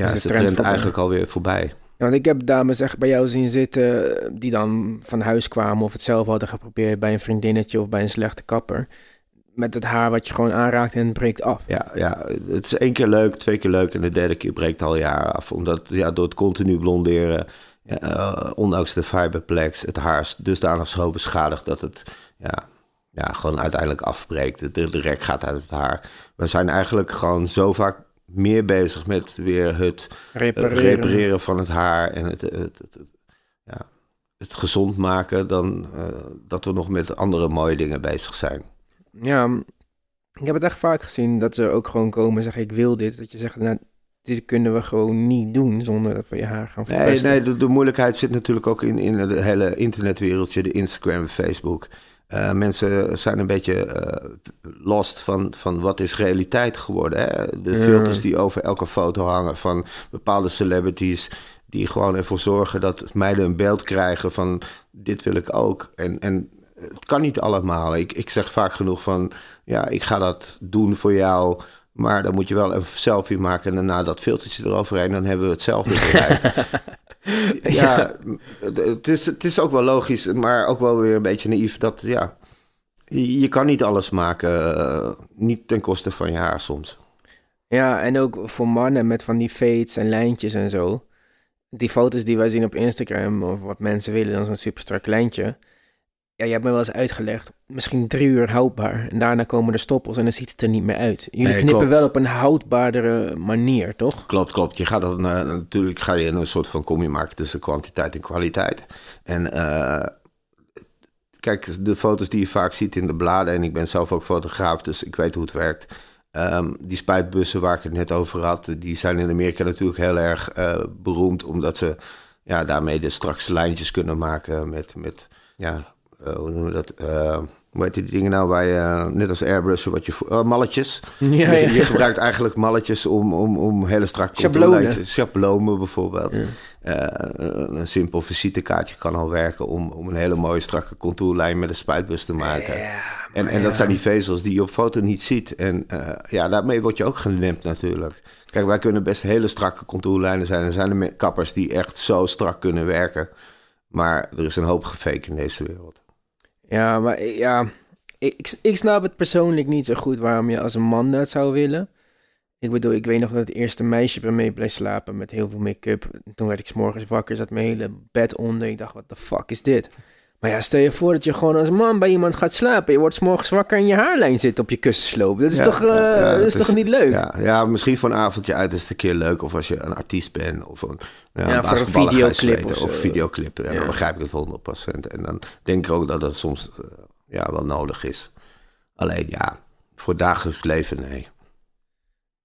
Speaker 4: ja,
Speaker 1: de
Speaker 4: is de
Speaker 1: trend
Speaker 4: eigenlijk alweer voorbij.
Speaker 1: Ja, want ik heb dames echt bij jou zien zitten die dan van huis kwamen of het zelf hadden geprobeerd bij een vriendinnetje of bij een slechte kapper. Met het haar wat je gewoon aanraakt en het breekt af.
Speaker 4: Ja, ja, het is één keer leuk, twee keer leuk en de derde keer breekt al jaren af. Omdat ja, door het continu blonderen, ja, eh, ondanks de fiberplex, het haar is dusdanig zo beschadigd dat het ja, ja, gewoon uiteindelijk afbreekt. De, de rek gaat uit het haar. We zijn eigenlijk gewoon zo vaak meer bezig met weer het eh,
Speaker 1: Repareren.
Speaker 4: repareren van het haar en het, het, het, het- ja, het gezond maken dan eh, dat we nog met andere mooie dingen bezig zijn.
Speaker 1: Ja, ik heb het echt vaak gezien dat ze ook gewoon komen en zeggen ik wil dit. Dat je zegt, nou, dit kunnen we gewoon niet doen zonder dat we je haar gaan
Speaker 4: Nee,
Speaker 1: verpesten.
Speaker 4: nee de, de moeilijkheid zit natuurlijk ook in, in het hele internetwereldje, de Instagram en Facebook. Eh, mensen zijn een beetje eh, lost van, van wat is realiteit geworden. Hè? De filters die over elke foto hangen van bepaalde celebrities... die gewoon ervoor zorgen dat meiden een beeld krijgen van dit wil ik ook. En, en het kan niet allemaal. Ik, ik zeg vaak genoeg van ja, ik ga dat doen voor jou... Maar dan moet je wel een selfie maken en daarna dat filtertje eroverheen. Dan hebben we hetzelfde bereikt. Ja, het is, het is ook wel logisch, maar ook wel weer een beetje naïef dat ja, je kan niet alles maken, eh, niet ten koste van je haar soms.
Speaker 1: Ja, en ook voor mannen met van die fades en lijntjes en zo. Die foto's die wij zien op Instagram, of wat mensen willen, dan zo'n super strak lijntje. Ja, je hebt me wel eens uitgelegd, misschien drie uur houdbaar. En daarna komen de stoppels en dan ziet het er niet meer uit. Jullie
Speaker 4: Nee,
Speaker 1: knippen
Speaker 4: klopt.
Speaker 1: wel op een houdbaardere manier, toch?
Speaker 4: Klopt, klopt. Je gaat dan eh, natuurlijk ga je een soort van combi maken tussen kwantiteit en kwaliteit. En eh, kijk, de foto's die je vaak ziet in de bladen, en ik ben zelf ook fotograaf, dus ik weet hoe het werkt. Ehm, die spuitbussen waar ik het net over had, die zijn in Amerika natuurlijk heel erg eh, beroemd, omdat ze ja, daarmee de strakste lijntjes kunnen maken met, met ja, hoe noemen we dat? Eh, hoe heet die dingen nou je, net als Airbrush, wat je, eh, malletjes.
Speaker 1: Ja,
Speaker 4: je,
Speaker 1: ja.
Speaker 4: gebruikt eigenlijk malletjes om, om, om hele strakke
Speaker 1: Schablonen.
Speaker 4: contourlijntjes- Schablonen bijvoorbeeld.
Speaker 1: Ja.
Speaker 4: Eh, een, een simpel visitekaartje kan al werken om, om een hele mooie strakke contourlijn met een spuitbus te maken. En, en dat zijn die vezels die je op foto niet ziet. En eh, ja, daarmee word je ook gelemd natuurlijk. Kijk, wij kunnen best hele strakke contourlijnen zijn. Er zijn er kappers die echt zo strak kunnen werken. Maar er is een hoop gefake in deze wereld.
Speaker 1: Ja, maar ik- ja, ik, ik, snap het persoonlijk niet zo goed waarom je als een man dat zou willen. Ik bedoel, ik weet nog dat het eerste meisje bij mij bleef slapen met heel veel make-up. Toen werd ik 's morgens wakker, zat mijn hele bed onder. Ik dacht, wat de fuck is dit? Maar ja, stel je voor dat je gewoon als man bij iemand gaat slapen. Je wordt 's morgens wakker en je haarlijn zit op je kussensloop. Dat is,
Speaker 4: Ja,
Speaker 1: toch, eh,
Speaker 4: ja,
Speaker 1: dat is
Speaker 4: is-
Speaker 1: toch niet leuk?
Speaker 4: Ja, ja, misschien voor een avondje uit is het een keer leuk. Of als je een artiest bent. Of een, ja,
Speaker 1: voor een videoclip of
Speaker 4: Of videoclip. Ja. Dan begrijp ik het 100%. En dan denk ik ook dat dat soms eh, ja, wel nodig is. Alleen ja, voor dagelijks leven nee.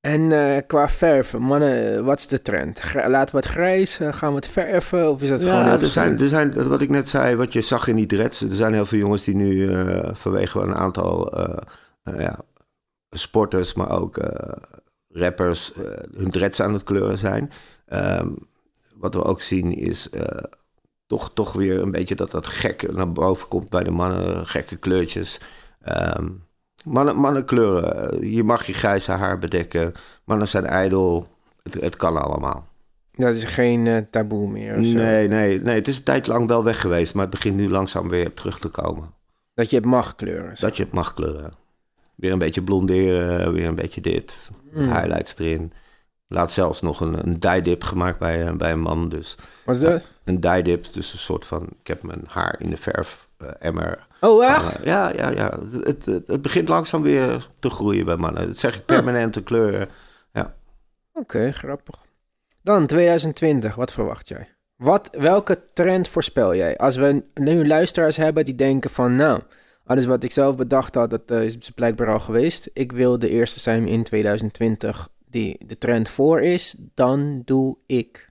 Speaker 1: En eh, qua verven, mannen, wat is de trend? Gra- laten we het grijs? Eh, gaan we het verven? Of is dat gewoon...
Speaker 4: Ja, er zijn, er zijn, wat ik net zei, wat je zag in die dreads. Er zijn heel veel jongens die nu eh, vanwege een aantal ja, sporters, maar ook rappers, hun dreads aan het kleuren zijn. Ehm, wat we ook zien is toch, toch weer een beetje dat dat gek naar boven komt bij de mannen. Gekke kleurtjes. Ehm, mannen, mannen kleuren. eh, Je mag je grijze haar bedekken. Mannen zijn ijdel. Het, het kan allemaal.
Speaker 1: Dat is geen eh, taboe meer of zo.
Speaker 4: Nee, nee, nee. Het is een tijd lang wel weg geweest, maar het begint nu langzaam weer terug te komen.
Speaker 1: Dat je het mag kleuren.
Speaker 4: Dat je het mag kleuren. Weer een beetje blonderen, weer een beetje dit.
Speaker 1: Hmm.
Speaker 4: highlights erin. Laat zelfs nog een, een dye-dip gemaakt bij, een- bij een man. Dus
Speaker 1: Wat is dat?
Speaker 4: een dye-dip, dus een soort van... Ik heb mijn haar in de verf eh, emmer.
Speaker 1: Oh, echt?
Speaker 4: Eh, ja, ja, ja. Het, het, het begint langzaam weer te groeien bij mannen. Dat zeg ik permanente kleuren.
Speaker 1: Oké, grappig. Dan 2020, wat verwacht jij? Wat, welke trend voorspel jij? Als we nu luisteraars hebben die denken van... Nou, alles wat ik zelf bedacht had, dat eh, is blijkbaar al geweest. Ik wil de eerste zijn in 2020 die de trend voor is. Dan doe ik...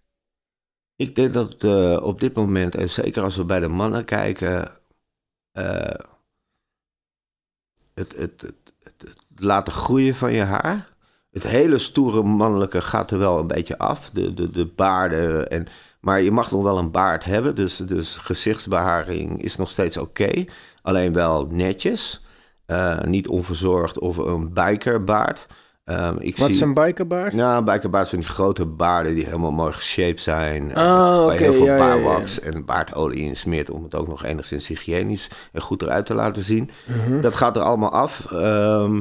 Speaker 4: Ik denk dat eh, op dit moment, en zeker als we bij de mannen kijken, het, het, het, het, het laten groeien van je haar. Het hele stoere mannelijke gaat er wel een beetje af. De, de, de baarden. En, maar je mag nog wel een baard hebben. Dus, dus gezichtsbeharing is nog steeds oké. Alleen wel netjes. Eh, niet onverzorgd of een bikerbaard. Ehm, ik
Speaker 1: Wat
Speaker 4: zie...
Speaker 1: is een bikerbaard?
Speaker 4: Nou, een bikerbaard zijn die grote baarden die helemaal mooi geshaped zijn.
Speaker 1: Ah,
Speaker 4: waar heel veel
Speaker 1: ja, ja, ja.
Speaker 4: baarwax en baardolie in smeert... om het ook nog enigszins hygiënisch en goed eruit te laten zien.
Speaker 1: Mhm.
Speaker 4: Dat gaat er allemaal af. Ehm,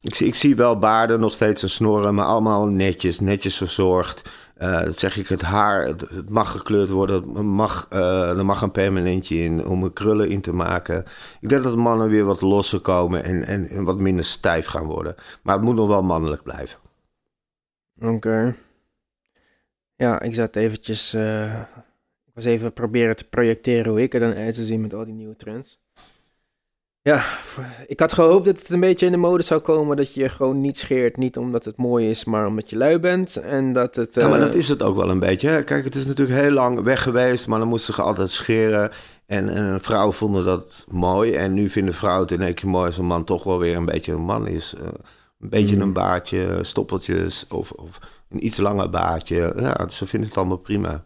Speaker 4: ik, zie, ik zie wel baarden, nog steeds een snorren... maar allemaal netjes, netjes verzorgd. Eh, dat zeg ik, het haar, het, mag gekleurd worden. Het mag, eh, er mag een permanentje in om er krullen in te maken. Ik denk dat mannen weer wat losser komen... en, en, wat minder stijf gaan worden. Maar het moet nog wel mannelijk blijven.
Speaker 1: Oké. Ja, ik zat eventjes... eh, was even proberen te projecteren hoe ik er dan uit zou zien met al die nieuwe trends. Ja, ik had gehoopt dat het een beetje in de mode zou komen dat je je gewoon niet scheert. Niet omdat het mooi is, maar omdat je lui bent. En dat het...
Speaker 4: Ja, maar
Speaker 1: eh,
Speaker 4: dat is het ook wel een beetje. hè. Kijk, het is natuurlijk heel lang weg geweest, maar dan moesten ze altijd scheren. En, en vrouwen vonden dat mooi. En nu vinden vrouwen het in één keer mooi als een man toch wel weer een beetje een man is. Eh, een beetje
Speaker 1: Mm.
Speaker 4: een baardje, stoppeltjes of, of een iets langer baardje. Ja, ze vinden het allemaal prima.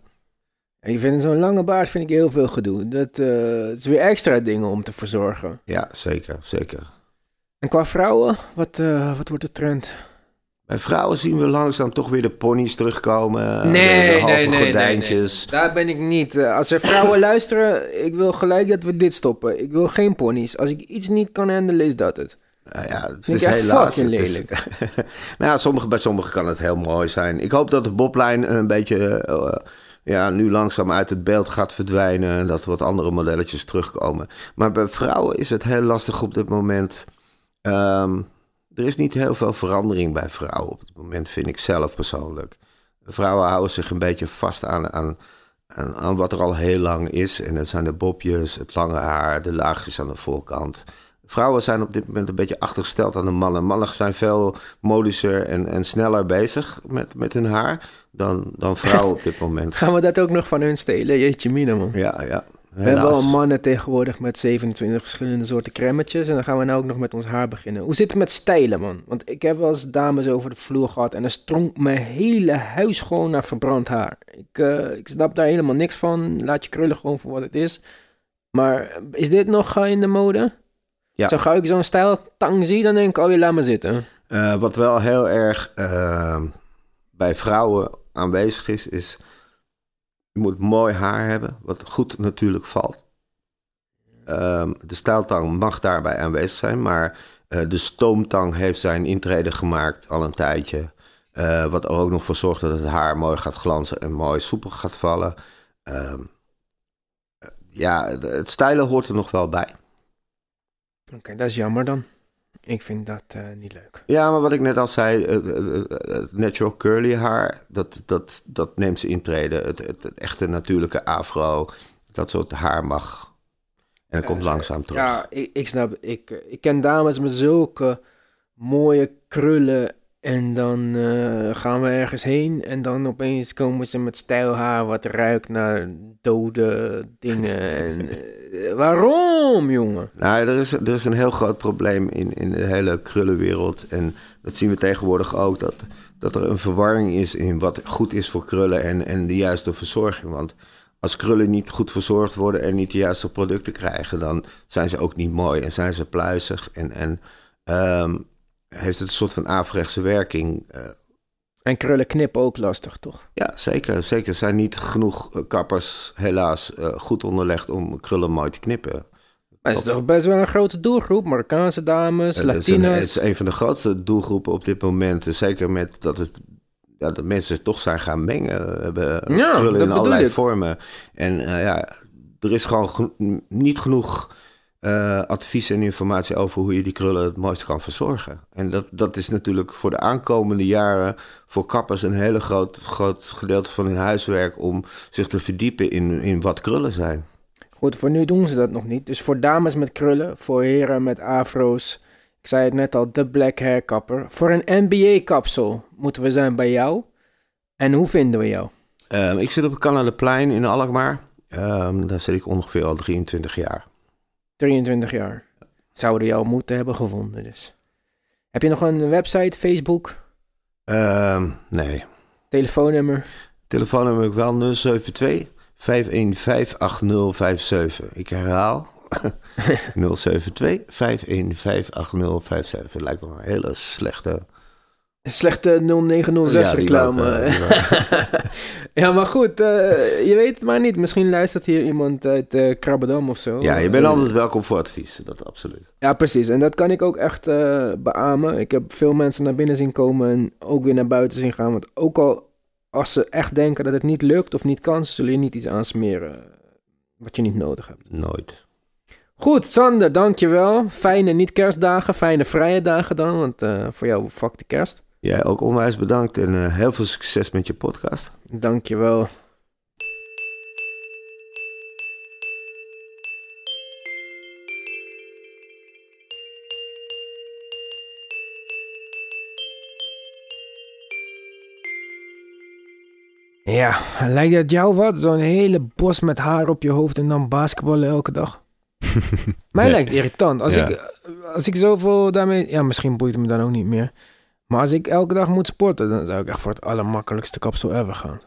Speaker 1: Ik vind zo'n lange baard vind ik heel veel gedoe. Dat eh, het is weer extra dingen om te verzorgen.
Speaker 4: Ja, zeker, zeker.
Speaker 1: En qua vrouwen, wat, eh, wat wordt de trend?
Speaker 4: Bij vrouwen zien we langzaam toch weer de ponies terugkomen. de, de halve gordijntjes.
Speaker 1: Daar ben ik niet. Eh, als er vrouwen luisteren, ik wil gelijk dat we dit stoppen. Ik wil geen ponies. Als ik iets niet kan handelen, is dat het.
Speaker 4: Nou ja, het
Speaker 1: Vind
Speaker 4: is helaas.
Speaker 1: fucking
Speaker 4: het is-
Speaker 1: lelijk.
Speaker 4: nou ja, sommige, bij sommigen kan het heel mooi zijn. Ik hoop dat de boblijn een beetje eh, ja, nu langzaam uit het beeld gaat verdwijnen. En dat wat andere modelletjes terugkomen. Maar bij vrouwen is het heel lastig op dit moment. Ehm, er is niet heel veel verandering bij vrouwen op dit moment, vind ik zelf persoonlijk. Vrouwen houden zich een beetje vast aan, aan, aan, aan wat er al heel lang is. En dat zijn de bobjes, het lange haar, de laagjes aan de voorkant. Vrouwen zijn op dit moment een beetje achtergesteld aan de mannen. Mannen zijn veel modischer en, en sneller bezig met, met hun haar dan, dan vrouwen op dit moment.
Speaker 1: Gaan we dat ook nog van hun stelen? Jeetje mina, man.
Speaker 4: Ja, ja.
Speaker 1: We hebben al mannen tegenwoordig met 27 verschillende soorten crèmetjes. En dan gaan we nou ook nog met ons haar beginnen. Hoe zit het met stijlen, man? Want ik heb wel eens dames over de vloer gehad. En dan stronk mijn hele huis gewoon naar verbrand haar. Ik, eh, ik snap daar helemaal niks van. Laat je krullen gewoon voor wat het is. Maar is dit nog eh, in de mode?
Speaker 4: Ja.
Speaker 1: Zo gauw ik zo'n stijltang zie, dan denk ik, oh je laat me zitten.
Speaker 4: Eh, wat wel heel erg eh, bij vrouwen aanwezig is, is je moet mooi haar hebben, wat goed natuurlijk valt. Ehm, de stijltang mag daarbij aanwezig zijn, maar eh, de stoomtang heeft zijn intrede gemaakt al een tijdje. Eh, wat er ook nog voor zorgt dat het haar mooi gaat glanzen en mooi soepel gaat vallen. Ehm, eh, ja, het stijlen hoort er nog wel bij.
Speaker 1: Oké, dat is jammer dan. Ik vind dat eh, niet leuk.
Speaker 4: Ja, maar wat ik net al zei, het, het- het natural curly haar, dat, dat, dat neemt ze intrede. Het, het, het echte natuurlijke afro, dat soort haar mag. En dat komt langzaam terug.
Speaker 1: Ja, ik, ik snap. Ik, eh, ik ken dames met zulke mooie krullen. En dan eh, gaan we ergens heen. En dan opeens komen ze met stijlhaar wat ruikt naar dode dingen. en, eh, waarom, jongen?
Speaker 4: Nou, er is, er is een heel groot probleem in, in de hele krullenwereld. En dat zien we tegenwoordig ook, dat, dat er een verwarring is in wat goed is voor krullen en, en de juiste verzorging. Want als krullen niet goed verzorgd worden en niet de juiste producten krijgen, dan zijn ze ook niet mooi en zijn ze pluizig. En, en ehm, heeft het een soort van averechtse werking. Eh,
Speaker 1: En krullen knippen ook lastig, toch?
Speaker 4: ja, zeker. Zeker Er zijn niet genoeg eh, kappers helaas eh, goed onderlegd om krullen mooi te knippen.
Speaker 1: Maar het is toch best wel een grote doelgroep. Marokkaanse dames,
Speaker 4: Het is, een,
Speaker 1: Latina's.
Speaker 4: het is een van de grootste doelgroepen op dit moment. Zeker met dat, het, ja, dat mensen toch zijn gaan mengen. We hebben
Speaker 1: Ja,
Speaker 4: krullen in allerlei
Speaker 1: ik.
Speaker 4: vormen. En eh, ja, er is gewoon geno- niet genoeg eh, advies en informatie over hoe je die krullen het mooiste kan verzorgen. En dat, dat is natuurlijk voor de aankomende jaren voor kappers een hele groot, groot gedeelte van hun huiswerk om zich te verdiepen in, in wat krullen zijn.
Speaker 1: Goed, voor nu doen ze dat nog niet. Dus voor dames met krullen, voor heren met afro's. Ik zei het net al, de black hair kapper. Voor een NBA-kapsel moeten we zijn bij jou. En hoe vinden we jou?
Speaker 4: Ehm, ik zit op het Canadaplein in Alkmaar. Ehm, daar zit ik ongeveer al 23 jaar.
Speaker 1: 23 jaar. Zouden jou moeten hebben gevonden dus. Heb je nog een website, Facebook,
Speaker 4: Ehm, nee.
Speaker 1: telefoonnummer?
Speaker 4: Telefoonnummer heb ik wel 072 515 8057. Ik herhaal 072 515 8057. Lijkt me een hele slechte.
Speaker 1: Slechte 0906
Speaker 4: Ja, die
Speaker 1: reclame.
Speaker 4: eh,
Speaker 1: ja, maar goed, eh, je weet het maar niet. Misschien luistert hier iemand uit Krabbedam of zo.
Speaker 4: Ja, je bent altijd welkom voor advies. Dat absoluut.
Speaker 1: Ja, precies. En dat kan ik ook echt beamen. Ik heb veel mensen naar binnen zien komen en ook weer naar buiten zien gaan. Want ook al als ze echt denken dat het niet lukt of niet kan, zullen je niet iets aansmeren wat je niet nodig hebt.
Speaker 4: Nooit.
Speaker 1: Goed, Sander, dankjewel. Fijne niet-kerstdagen, fijne vrije dagen dan, want voor jou fuck de kerst.
Speaker 4: Jij ook onwijs bedankt en eh, heel veel succes met je podcast.
Speaker 1: Dankjewel. Ja, lijkt dat jou wat? Zo'n hele bos met haar op je hoofd en dan basketballen elke dag? Mij
Speaker 2: Nee.
Speaker 1: lijkt irritant. Als,
Speaker 2: Ja.
Speaker 1: ik, als ik zoveel daarmee... Ja, misschien boeit het me dan ook niet meer. Maar als ik elke dag moet sporten, dan zou ik echt voor het allermakkelijkste kapsel ever gaan.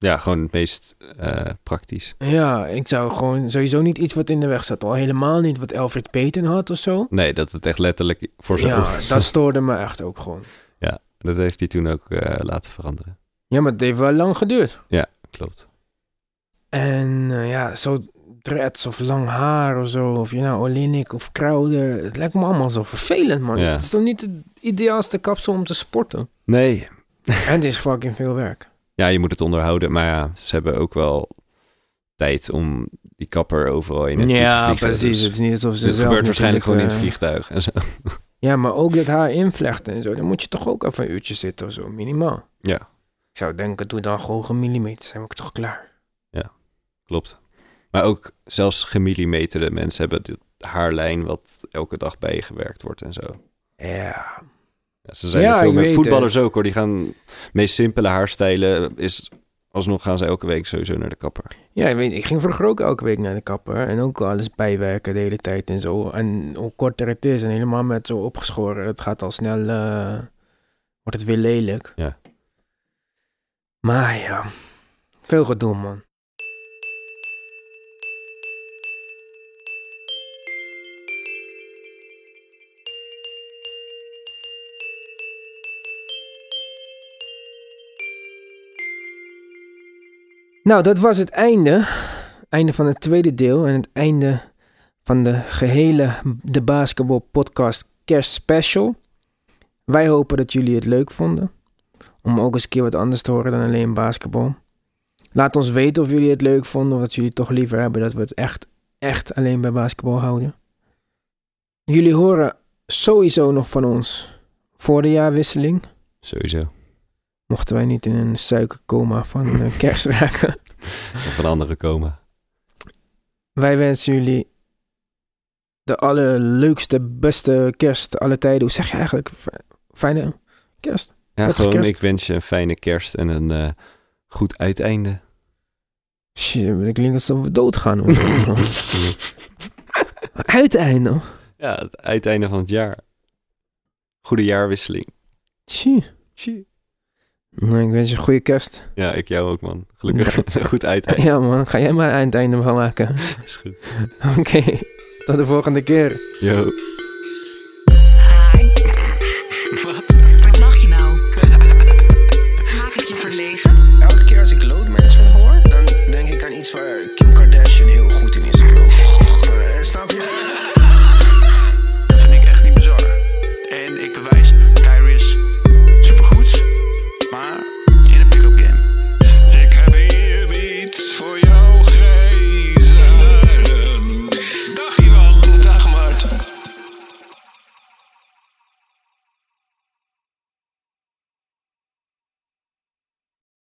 Speaker 2: Ja, gewoon het meest eh, praktisch.
Speaker 1: Ja, ik zou gewoon sowieso niet iets wat in de weg staat. Al helemaal niet wat Alfred Payton had of zo.
Speaker 2: Nee, dat het echt letterlijk voor zijn
Speaker 1: Ja,
Speaker 2: zat.
Speaker 1: dat stoorde me echt ook gewoon.
Speaker 2: Dat heeft hij toen ook eh, laten veranderen.
Speaker 1: Ja, maar het heeft wel lang geduurd.
Speaker 2: Klopt.
Speaker 1: En eh, ja, zo dreads of lang haar of zo. Of je nou Olinik of Crowder. Het lijkt me allemaal zo vervelend, man.
Speaker 2: Ja.
Speaker 1: Het is toch niet het ideaalste kapsel om te sporten?
Speaker 2: Nee.
Speaker 1: en het is fucking veel werk.
Speaker 2: Ja, je moet het onderhouden. Maar ja, ze hebben ook wel tijd om die kapper overal in en
Speaker 1: Ja,
Speaker 2: te vliegen.
Speaker 1: precies.
Speaker 2: Dus
Speaker 1: het is niet alsof ze
Speaker 2: dit
Speaker 1: zelf
Speaker 2: gebeurt waarschijnlijk gewoon in het
Speaker 1: natuurlijk,
Speaker 2: vliegtuig. En zo.
Speaker 1: eh, Ja, maar ook dat haar invlechten en zo. Dan moet je toch ook even een uurtje zitten of zo, minimaal.
Speaker 2: Ja.
Speaker 1: Ik zou denken, doe dan gewoon gemillimeter. Zijn we ook toch klaar?
Speaker 2: Klopt. Maar ook zelfs gemillimeterde mensen hebben de haarlijn wat elke dag bijgewerkt wordt en zo.
Speaker 1: Ja.
Speaker 2: Ja, ze zijn
Speaker 1: Ja,
Speaker 2: er veel met voetballers ook hoor. Die gaan meest simpele haarstijlen is alsnog gaan ze elke week sowieso naar de kapper.
Speaker 1: Ja, ik, weet, ik ging vroeger ook elke week naar de kapper. En ook alles bijwerken de hele tijd en zo. En hoe korter het is en helemaal met zo opgeschoren. Het gaat al snel, eh, wordt het weer lelijk.
Speaker 2: Ja.
Speaker 1: Maar ja, veel gedoe man. Nou, dat was het einde. Einde van het tweede deel en het einde van de gehele De Basketball Podcast Kerstspecial. Wij hopen dat jullie het leuk vonden. Om ook eens een keer wat anders te horen dan alleen basketbal. Laat ons weten of jullie het leuk vonden of dat jullie toch liever hebben dat we het echt, echt alleen bij basketbal houden. Jullie horen sowieso nog van ons voor de jaarwisseling.
Speaker 2: Sowieso.
Speaker 1: Mochten wij niet in een suikercoma van eh, kerst raken.
Speaker 2: Of van anderen komen.
Speaker 1: Wij wensen jullie de allerleukste, beste kerst alle tijden. Hoe zeg je eigenlijk? Fijne kerst.
Speaker 2: Ja, gewoon
Speaker 1: kerst.
Speaker 2: ik wens je een fijne kerst en een eh, goed uiteinde.
Speaker 1: Shit, dat klinkt alsof we doodgaan. Uiteinde.
Speaker 2: Ja, het uiteinde van het jaar. Goede jaarwisseling.
Speaker 1: Tjie.
Speaker 2: Tjie.
Speaker 1: Nou, ik wens je een goede kerst.
Speaker 2: Ja, ik jou ook, man. Gelukkig een goed uiteinde.
Speaker 1: Ja man, ga jij maar een eindeinde van maken.
Speaker 2: Is goed.
Speaker 1: Oké, tot de volgende keer.
Speaker 2: Yo.